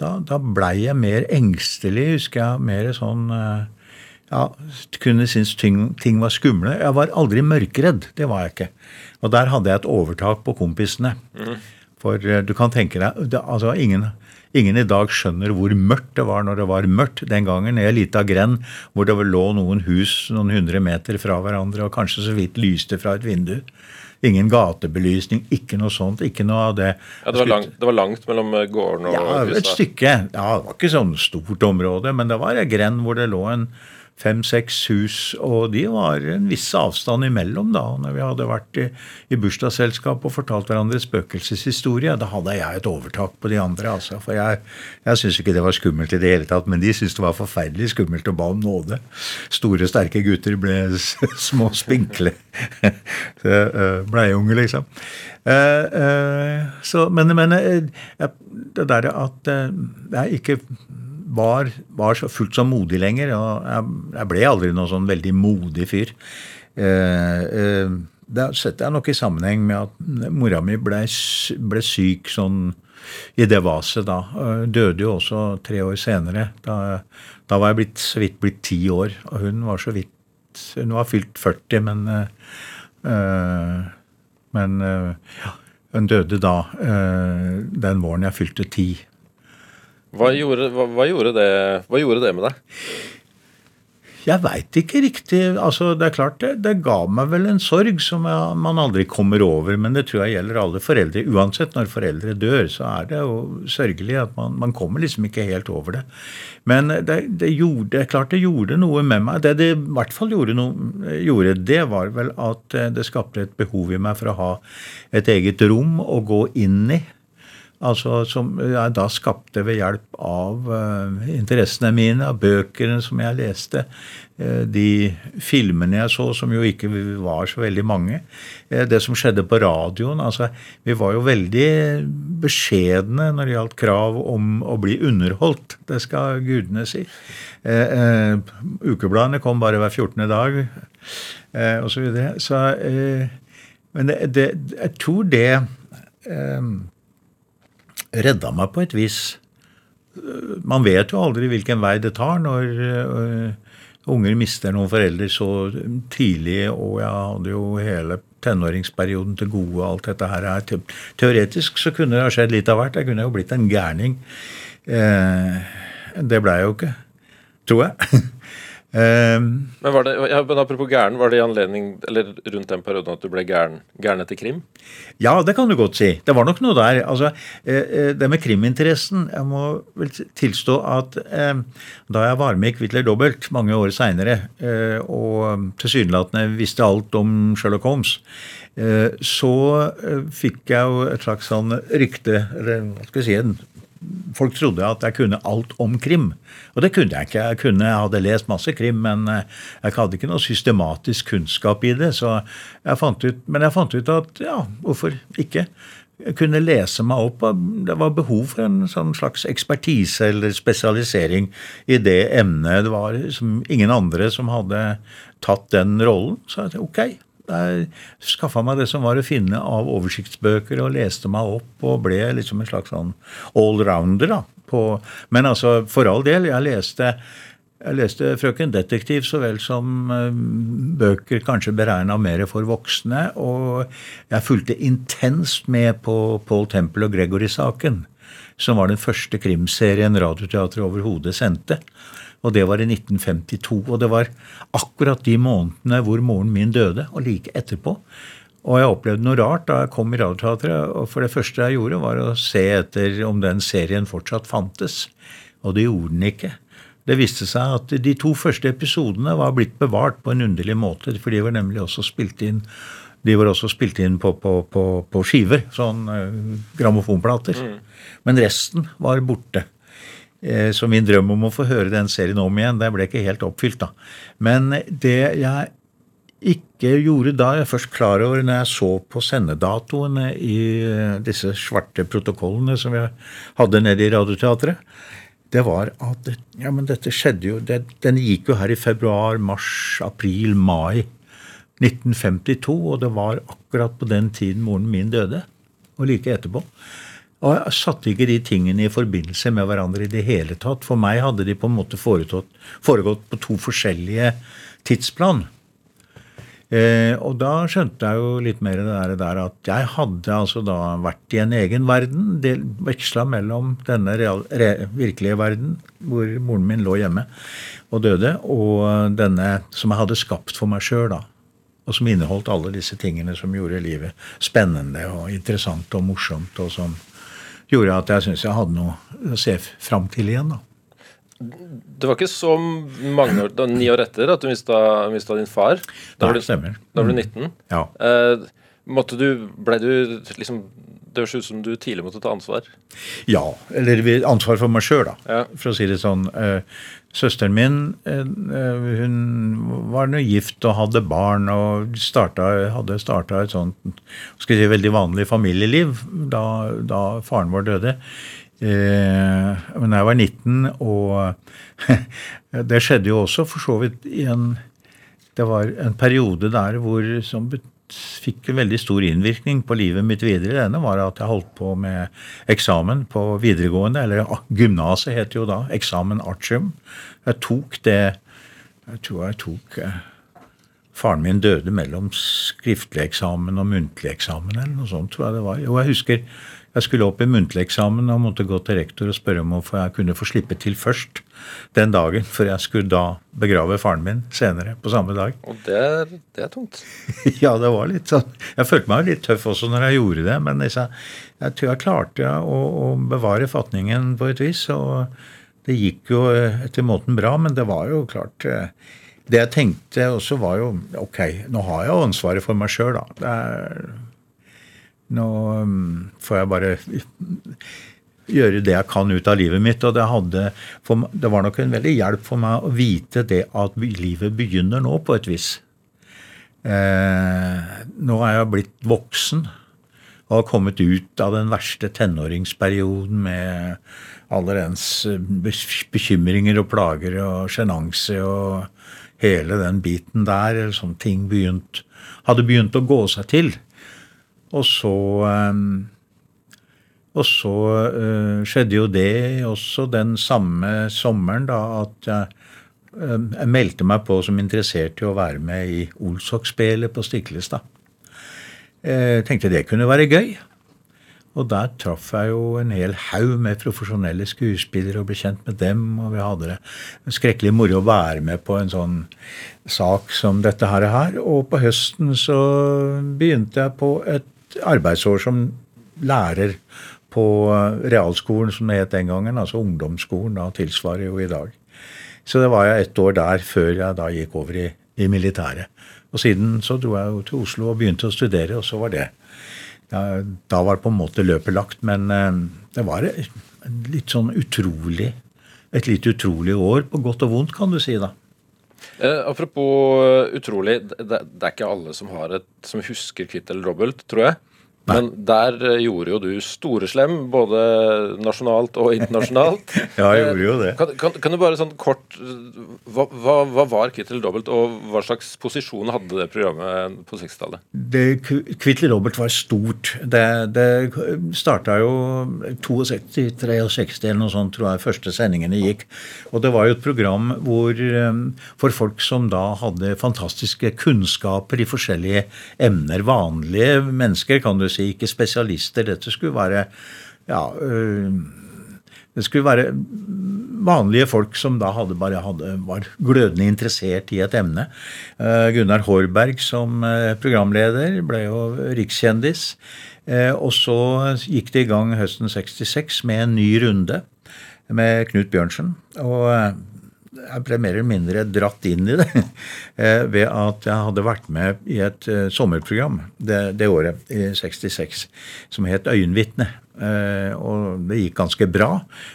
da, da blei jeg mer engstelig, husker jeg. Mer sånn eh, ja, kunne synes ting, ting var skumle. Jeg var aldri mørkredd. Det var jeg ikke. Og der hadde jeg et overtak på kompisene. For eh, du kan tenke deg det, altså ingen, ingen i dag skjønner hvor mørkt det var når det var mørkt den gangen. I ei lita grend hvor det lå noen hus noen hundre meter fra hverandre og kanskje så vidt lyste fra et vindu. Ingen gatebelysning, ikke noe sånt. ikke noe av det. Ja, det var, langt, det var langt mellom eh, gården og Ja, et stykke. Ja, Det var ikke sånn stort område, men det var ei grend hvor det lå en fem-seks hus, og de var en viss avstand imellom da. Når vi hadde vært i, i bursdagsselskap og fortalt hverandre spøkelseshistorie, da hadde jeg et overtak på de andre. altså. For jeg, jeg syntes ikke det var skummelt i det hele tatt, men de syntes det var forferdelig skummelt å ba om nåde. Store, sterke gutter ble [LAUGHS] små, spinkle [LAUGHS] bleieunger, eh, bleiunger, liksom. Eh, eh, så, men men det derre at jeg ikke var, var så fullt så modig lenger. og jeg, jeg ble aldri noen sånn veldig modig fyr. Eh, eh, det setter jeg nok i sammenheng med at mora mi ble, ble syk sånn i det vaset da. Eh, Døde jo også tre år senere. Da, da var jeg blitt, så vidt blitt ti år, og hun var så vidt Hun var fylt 40, men eh, Men øh, ja, hun døde da, øh, den våren jeg fylte ti. Hva gjorde, hva, hva, gjorde det, hva gjorde det med deg? Jeg veit ikke riktig. altså Det er klart det, det ga meg vel en sorg som jeg, man aldri kommer over. Men det tror jeg gjelder alle foreldre. Uansett når foreldre dør, så er det jo sørgelig at man, man kommer liksom ikke helt over det. Men det, det gjorde, det er klart det gjorde noe med meg. Det det i hvert fall gjorde, noe, gjorde, det var vel at eh, det skapte et behov i meg for å ha et eget rom å gå inn i. Altså Som jeg da skapte ved hjelp av uh, interessene mine, av bøkene som jeg leste, uh, de filmene jeg så, som jo ikke var så veldig mange. uh, det som skjedde på radioen. altså Vi var jo veldig beskjedne når det gjaldt krav om å bli underholdt. Det skal gudene si. Ukebladene kom bare hver 14. dag, uh, osv. Så, videre. så Men det, det, jeg tror det eh, redda meg på et vis. Man vet jo aldri hvilken vei det tar når øh, unger mister noen foreldre så tidlig, og jeg hadde jo hele tenåringsperioden til gode, og alt dette her. er Teoretisk så kunne det ha skjedd litt av hvert. Jeg kunne jo blitt en gærning. Eh, det blei jeg jo ikke, tror jeg. [LAUGHS] eh, Men, var det, ja, men apropos gæren, var det i anledning, eller rundt den perioden at du ble gæren, gæren etter krim? Ja, det kan du godt si. Det var nok noe der. Altså, eh, eh, Det med kriminteressen Jeg må vel tilstå at eh, da jeg var med i Quitler Dobbelt mange år seinere, eh, og tilsynelatende visste alt om Sherlock Holmes, eh, så fikk jeg jo et slags sånn rykte, eller hva skal jeg si en Folk trodde at jeg kunne alt om krim. Og det kunne jeg ikke. Jeg, kunne, jeg hadde lest masse krim, men eh, jeg hadde ikke noe systematisk kunnskap i det. Jeg ut, men jeg fant ut at ja, hvorfor ikke? Jeg kunne lese meg opp. Det var behov for en sånn slags ekspertise eller spesialisering i det emnet. Det var ingen andre som hadde tatt den rollen. Så jeg tenkte ok, jeg skaffa meg det som var å finne av oversiktsbøker, og leste meg opp og ble liksom en slags sånn allrounder. men altså, for all del, jeg leste, jeg leste Frøken Detektiv så vel som eh, bøker kanskje beregna mer for voksne. Og jeg fulgte intenst med på Paul Temple og Gregory-saken, som var den første krimserien Radioteatret overhodet sendte. Og det var i 1952. Og det var akkurat de månedene hvor moren min døde, og like etterpå. Og jeg opplevde noe rart da jeg kom i Radioteatret. Og for det første jeg gjorde, var å se etter om den serien fortsatt fantes. Og det gjorde den ikke. Det viste seg at de to første episodene var blitt bevart på en underlig måte. For de var nemlig også spilt inn de var også spilt inn på, på, på, på skiver, sånn eh, grammofonplater. Men resten var borte. Eh, Så min drøm om å få høre den serien om igjen, det ble ikke helt oppfylt, da. Men det jeg ikke gjorde da, jeg er først klar over når jeg så på sendedatoene i eh, disse svarte protokollene som jeg hadde nede i Radioteatret, det var at ja, men dette skjedde jo det, Den gikk jo her i februar, mars, april, mai 1952, og det var akkurat på den tiden moren min døde. Og like etterpå. Og jeg satte ikke de tingene i forbindelse med hverandre i det hele tatt. For meg hadde de på en måte foregått på to forskjellige tidsplan. Eh, og da skjønte jeg jo litt mer det der, at jeg hadde altså da vært i en egen verden. Veksla mellom denne real, re, virkelige verden, hvor moren min lå hjemme og døde, og denne som jeg hadde skapt for meg sjøl, da. Og som inneholdt alle disse tingene som gjorde livet spennende og interessant og morsomt, og som gjorde at jeg syntes jeg hadde noe å se fram til igjen. da. Det var ikke så mange år, da, ni år etter at du mista, mista din far. Da Nei, du, stemmer. da var du 19. Mm. Ja. Eh, måtte du, ble du liksom Det høres ut som du tidlig måtte ta ansvar? Ja. Eller ansvar for meg sjøl, da. Ja. For å si det sånn. Eh, søsteren min eh, hun var nå gift og hadde barn og starta, hadde starta et sånt skal si, veldig vanlig familieliv da, da faren vår døde. Eh, men jeg var 19, og [LAUGHS] det skjedde jo også for så vidt i en Det var en periode der hvor som fikk en veldig stor innvirkning på livet mitt videre. Denne var at jeg holdt på med eksamen på videregående, eller gymnaset het jo da, eksamen artium. Jeg tok det Jeg tror jeg tok eh, Faren min døde mellom skriftlig eksamen og muntlig eksamen, eller noe sånt, tror jeg det var. Jo, jeg husker jeg skulle opp i muntlig eksamen og måtte gå til rektor og spørre om hvorfor jeg kunne få slippe til først den dagen, for jeg skulle da begrave faren min senere på samme dag. [LAUGHS] Og det er, det er tungt. ja, det var litt sånn. Jeg følte meg litt tøff også når jeg gjorde det, men jeg, jeg tror jeg klarte å, å, bevare fatningen på et vis. Og det gikk jo etter måten bra, men det var jo klart eh, Det jeg tenkte også, var jo Ok, nå har jeg ansvaret for meg sjøl, da. Det er nå um, får jeg bare gjøre det jeg kan ut av livet mitt. Og det, hadde, for, det var nok en veldig hjelp for meg å vite det at livet begynner nå, på et vis. Eh, nå er jeg blitt voksen og har kommet ut av den verste tenåringsperioden med alle dens eh, bekymringer og plager og sjenanse og hele den biten der. Sånn ting begynt, hadde begynt å gå seg til. Og så ehm, Og så uh, skjedde jo det også den samme sommeren, da, at jeg, uh, jeg meldte meg på som interessert i å være med i Olsok-spelet på Stiklestad. Jeg tenkte det kunne være gøy. Og der traff jeg jo en hel haug med profesjonelle skuespillere og ble kjent med dem. Og vi hadde det skrekkelig moro å være med på en sånn sak som dette her. Og på høsten så begynte jeg på et arbeidsår som lærer på realskolen, som det het den gangen. Altså ungdomsskolen. Da tilsvarer jo i dag. Så det var jeg ett år der før jeg da gikk over i, i militæret. Og siden så dro jeg jo til Oslo og begynte å studere, og så var det ja, Da var på en måte løpet lagt. Men eh, det var et litt sånn utrolig Et litt utrolig år, på godt og vondt, kan du si, da. Eh, apropos uh, utrolig, det, det, er ikke alle som, et, som husker kvitt eller dobbelt, tror jeg. Nei. Men der uh, gjorde jo du storeslem, både nasjonalt og internasjonalt. [LAUGHS] ja, jeg gjorde jo det. Kan, kan, kan, du bare sånn kort Hva, hva, hva var Kvitt eller dobbelt, og hva slags posisjon hadde det programmet på 60-tallet? Kvitt eller dobbelt var stort. Det, det starta jo 62-63 eller noe sånt, tror jeg, første sendingene gikk. Og det var jo et program hvor for folk som da hadde fantastiske kunnskaper i forskjellige emner, vanlige mennesker, kan du si, ikke spesialister. Dette skulle være ja, øh, det skulle være vanlige folk som da hadde bare hadde, var glødende interessert i et emne. Uh, Gunnar Hårberg som uh, programleder ble jo rikskjendis. Og så gikk det i gang høsten 66 med en ny runde med Knut Bjørnsen. Og jeg ble mer eller mindre dratt inn i det [LAUGHS] eh, ved at jeg hadde vært med i et eh, sommerprogram det, det året, i 66, som het Øyenvitne. Eh, og det gikk ganske bra.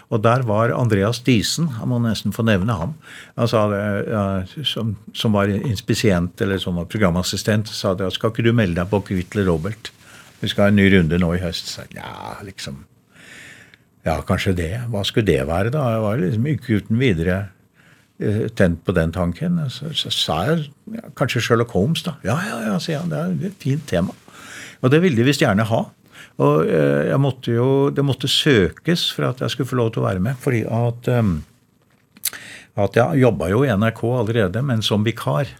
Og der var Andreas Diesen, jeg må nesten få nevne ham, det, som, som, var inspisient, eller som var programassistent, sa det, skal ikke du melde deg på Kvittle Robert? Vi skal ha en ny runde nå i høst. Så, ja, liksom. Ja, kanskje det. Hva skulle det være, da? Jeg var liksom ikke uten videre tent på den tanken. Så, så sa jeg ja, kanskje Sherlock Holmes, da. Ja, ja, ja, sier han. Det er et fint tema. Og det ville de visst gjerne ha. Og eh, jeg måtte jo, det måtte søkes for at jeg skulle få lov til å være med. Fordi at, at jeg jobba jo i NRK allerede, men som vikar.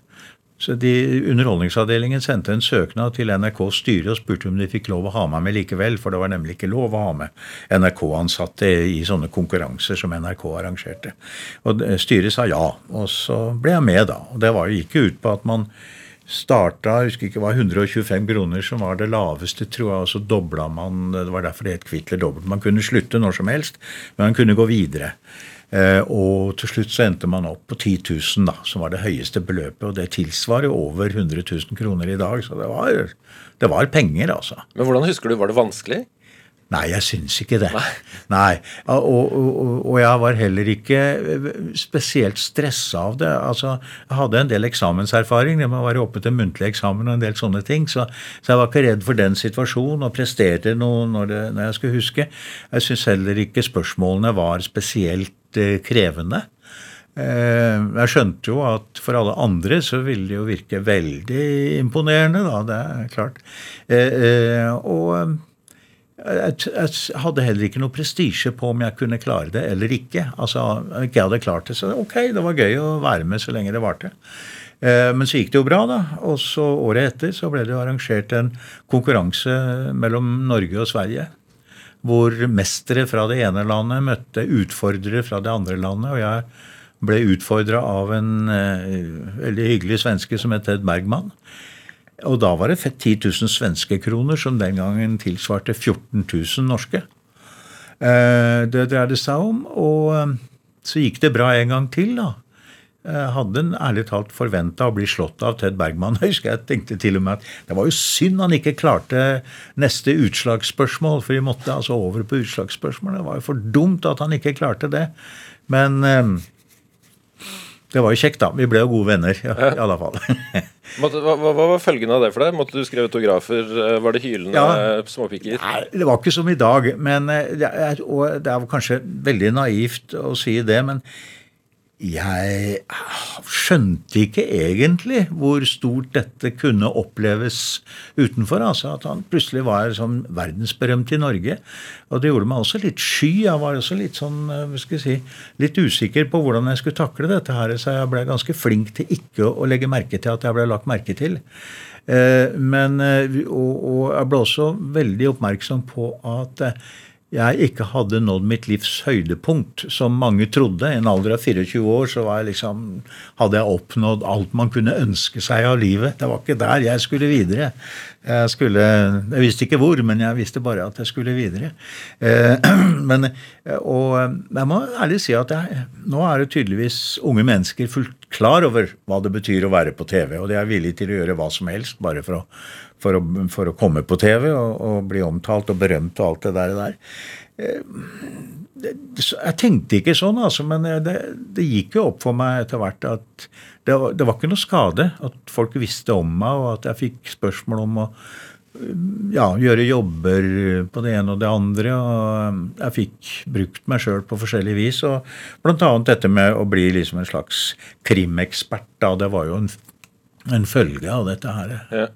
Så de, Underholdningsavdelingen sendte en søknad til NRKs styre og spurte om de fikk lov å ha meg med likevel, for det var nemlig ikke lov å ha med NRK-ansatte i sånne konkurranser som NRK arrangerte. Og Styret sa ja, og så ble jeg med, da. Og Det var, gikk jo ut på at man starta jeg husker ikke, det var 125 kroner som var det laveste, tror jeg, og så dobla man Det var derfor det het Kvitler dobbelt. Man kunne slutte når som helst, men man kunne gå videre. Eh, og til slutt så endte man opp på 10 000, da, som var det høyeste beløpet. Og det tilsvarer over 100 000 kroner i dag, så det var, det var penger, altså. Men hvordan husker du, var det vanskelig? Nei, jeg syns ikke det. Nei. Nei. Og, og, og, jeg var heller ikke spesielt stressa av det. Altså, Jeg hadde en del eksamenserfaring. Det med å være oppe til muntlig eksamen og en del sånne ting. Så, så jeg var ikke redd for den situasjonen og presterte noe når, det, når jeg skulle huske. Jeg syns heller ikke spørsmålene var spesielt Eh, krevende. Eh, jeg skjønte jo at for alle andre så ville det jo virke veldig imponerende, da. Det er klart. Eh, og jeg hadde heller ikke noe prestisje på om jeg kunne klare det eller ikke. Altså, ikke jeg hadde klart det, så ok, det var gøy å være med så lenge det varte. Men så gikk det jo bra, da. Og så året etter så ble det arrangert en konkurranse mellom Norge og Sverige hvor mestere fra det ene landet møtte utfordrere fra det andre landet. Og jeg ble utfordra av en eh, veldig hyggelig svenske som het Ted Bergman. Og da var det 10 000 svenske kroner, som den gangen tilsvarte 14 000 norske. Eh, det dreide seg om. Og eh, så gikk det bra en gang til, da. Jeg hadde en ærlig talt forventa å bli slått av Ted Bergman. [LAUGHS] Jeg husker jeg tenkte til og med at det var jo synd han ikke klarte neste utslagsspørsmål, for vi måtte altså over på utslagsspørsmål. Det var jo for dumt at han ikke klarte det. Men eh, det var jo kjekt, da. Vi ble jo gode venner, ja, i alle fall. [LAUGHS] hva, hva, var følgen av det for deg? Måtte du skrive autografer? Eh, var det hylende ja, småpiker? Nei, det var ikke som i dag. Men, eh, det er, det er kanskje veldig naivt å si det, men jeg skjønte ikke egentlig hvor stort dette kunne oppleves utenfor. altså At han plutselig var sånn verdensberømt i Norge. Og det gjorde meg også litt sky. Jeg var også litt sånn, eh, hva skal jeg si, litt usikker på hvordan jeg skulle takle dette her. Så jeg ble ganske flink til ikke å legge merke til at jeg ble lagt merke til. Eh, men, eh, og, og jeg ble også veldig oppmerksom på at jeg ikke hadde nådd mitt livs høydepunkt, som mange trodde. I en alder av 24 år så jeg liksom, hadde jeg oppnådd alt man kunne ønske seg av livet. Det var ikke der jeg skulle videre. Jeg, skulle, jeg visste ikke hvor, men jeg visste bare at jeg skulle videre. Eh, [CLEARS THROAT] men, og jeg må ærlig si at jeg, nå er det tydeligvis unge mennesker fullt klar over hva det betyr å være på TV, og de er villige til å gjøre hva som helst bare for å for å, for å komme på TV og, og, bli omtalt og berømt og alt det der. der. Eh, jeg tenkte ikke sånn, altså, men det, det gikk jo opp for meg etter hvert at det var, det var, ikke noe skade at folk visste om meg, og at jeg fikk spørsmål om å ja, gjøre jobber på det ene og det andre. og Jeg fikk brukt meg sjøl på forskjellig vis. og Bl.a. dette med å bli liksom en slags krimekspert. da, Det var jo en, en følge av dette her. Ja.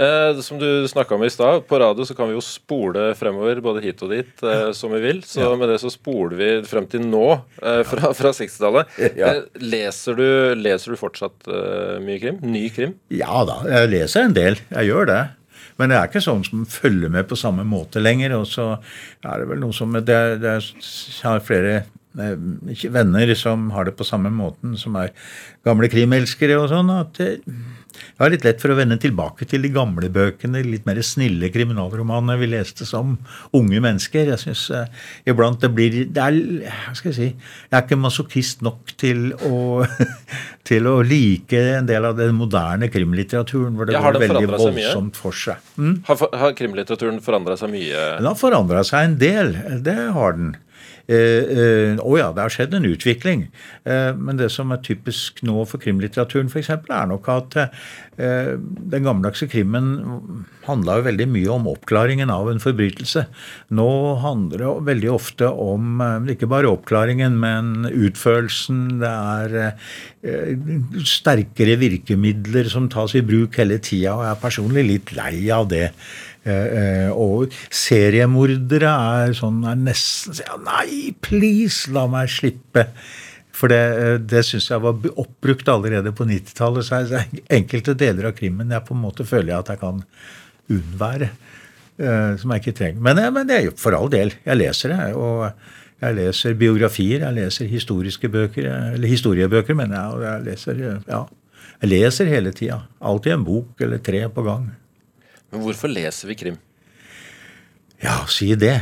Eh, som du snakka om i stad, på radio så kan vi jo spole fremover både hit og dit eh, som vi vil. Så ja. med det så spoler vi frem til nå, eh, fra, fra 60-tallet. [LAUGHS] Ja. Eh, leser, du, leser, du, fortsatt eh, mye krim? Ny krim? Ja da, jeg leser en del. Jeg gjør det. Men det er ikke sånn som følger med på samme måte lenger. Og så er det vel noe som det, det har flere eh, venner som har det på samme måten, som er gamle krimelskere og sånn. at det, jeg har litt lett for å vende tilbake til de gamle bøkene, litt mer snille kriminalromanene vi leste som unge mennesker. Jeg syns uh, iblant det blir det er, hva skal Jeg si, jeg er ikke masochist nok til å, [LAUGHS] til å like en del av den moderne krimlitteraturen, hvor det ja, går veldig voldsomt for seg. Mm? Har, har krimlitteraturen forandra seg mye? Den har forandra seg en del. Det har den. Å eh, eh, oh ja, det har skjedd en utvikling. Eh, men det som er typisk nå for krimlitteraturen f.eks., er nok at den gammeldagse krimmen handla jo veldig mye om oppklaringen av en forbrytelse. Nå handler det veldig ofte om ikke bare oppklaringen, men utførelsen. Det er sterkere virkemidler som tas i bruk hele tida, og jeg er personlig litt lei av det. Eh, og seriemordere er sånn er nesten Nei, please, la meg slippe. For det, eh, det syns jeg var oppbrukt allerede på 90-tallet. Så det enkelte deler av krimmen jeg på en måte føler jeg at jeg kan unnvære. Eh, som jeg ikke trenger. Men, men det er jo for all del. Jeg leser det. og jeg leser biografier, jeg leser historiske bøker, eller historiebøker, mener jeg. Og jeg leser, ja, jeg leser hele tida. Alltid en bok eller tre på gang. Men hvorfor leser vi krim? Ja, si det.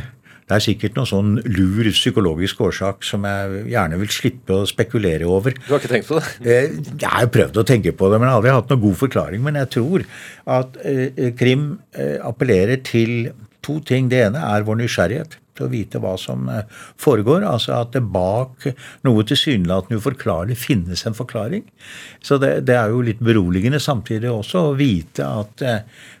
Det er sikkert noen sånn lur psykologisk årsak som jeg gjerne vil slippe å spekulere over. Du har ikke tenkt på det? [LAUGHS] Eh, jeg har prøvd å tenke på det, men jeg har aldri hatt noen god forklaring. Men jeg tror at eh, krim eh, appellerer til to ting. Det ene er vår nysgjerrighet til å vite hva som foregår. Altså at det bak noe tilsynelatende uforklarlig finnes en forklaring. Så det, det, er jo litt beroligende samtidig også å vite at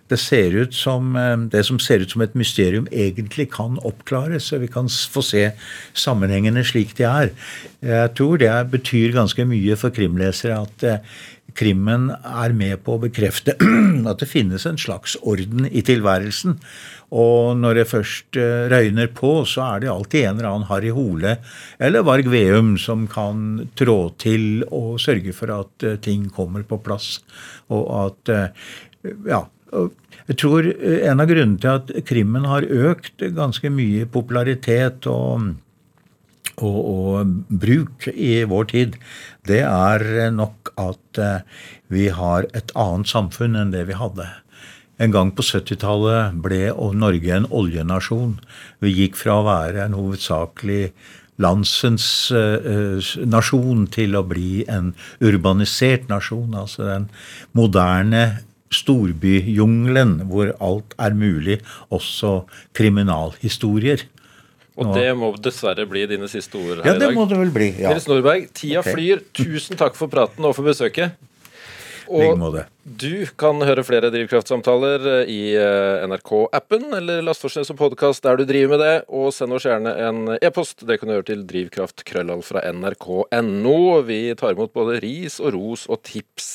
det, ser ut som, eh, det som ser ut som et mysterium, egentlig kan oppklares. Så vi kan få se sammenhengene slik de er. Jeg tror det betyr ganske mye for krimlesere at krimmen er med på å bekrefte [CLEARS THROAT] at det finnes en slags orden i tilværelsen. Og når det først eh, røyner på, så er det alltid en eller annen Harry Hole eller Varg Veum som kan trå til og sørge for at eh, ting kommer på plass. Og at eh, Ja. Jeg tror en av grunnene til at krimmen har økt ganske mye popularitet og, og, og bruk i vår tid, det er nok at vi har et annet samfunn enn det vi hadde. En gang på 70-tallet ble Norge en oljenasjon. Vi gikk fra å være en hovedsakelig landsens uh, nasjon til å bli en urbanisert nasjon. Altså den moderne storbyjungelen hvor alt er mulig, også kriminalhistorier. Og det må dessverre bli dine siste ord her ja, i dag. Ja, det må det vel bli. Ja. Nils Nordberg, tida okay. flyr. Tusen takk for praten og for besøket. Og du kan høre flere Drivkraftsamtaler eh, i eh, NRK-appen, eller last for seg som podkast der du driver med det, og send oss gjerne en e-post. Det kan du gjøre til drivkraftkrøllall fra nrk.no. Vi tar imot både ris og ros og tips.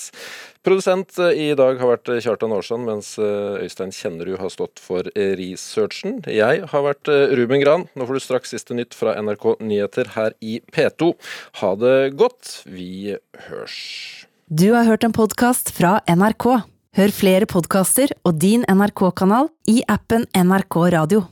Produsent eh, i dag har vært Kjartan Aarsand, mens Øystein Kjennerud har stått for researchen. Jeg har vært Ruben Gran. Nå får du straks siste nytt fra NRK Nyheter her i P2. Ha det godt. Vi hørs. Du har hørt en podkast fra NRK. Hør flere podkaster og din NRK-kanal i appen NRK Radio.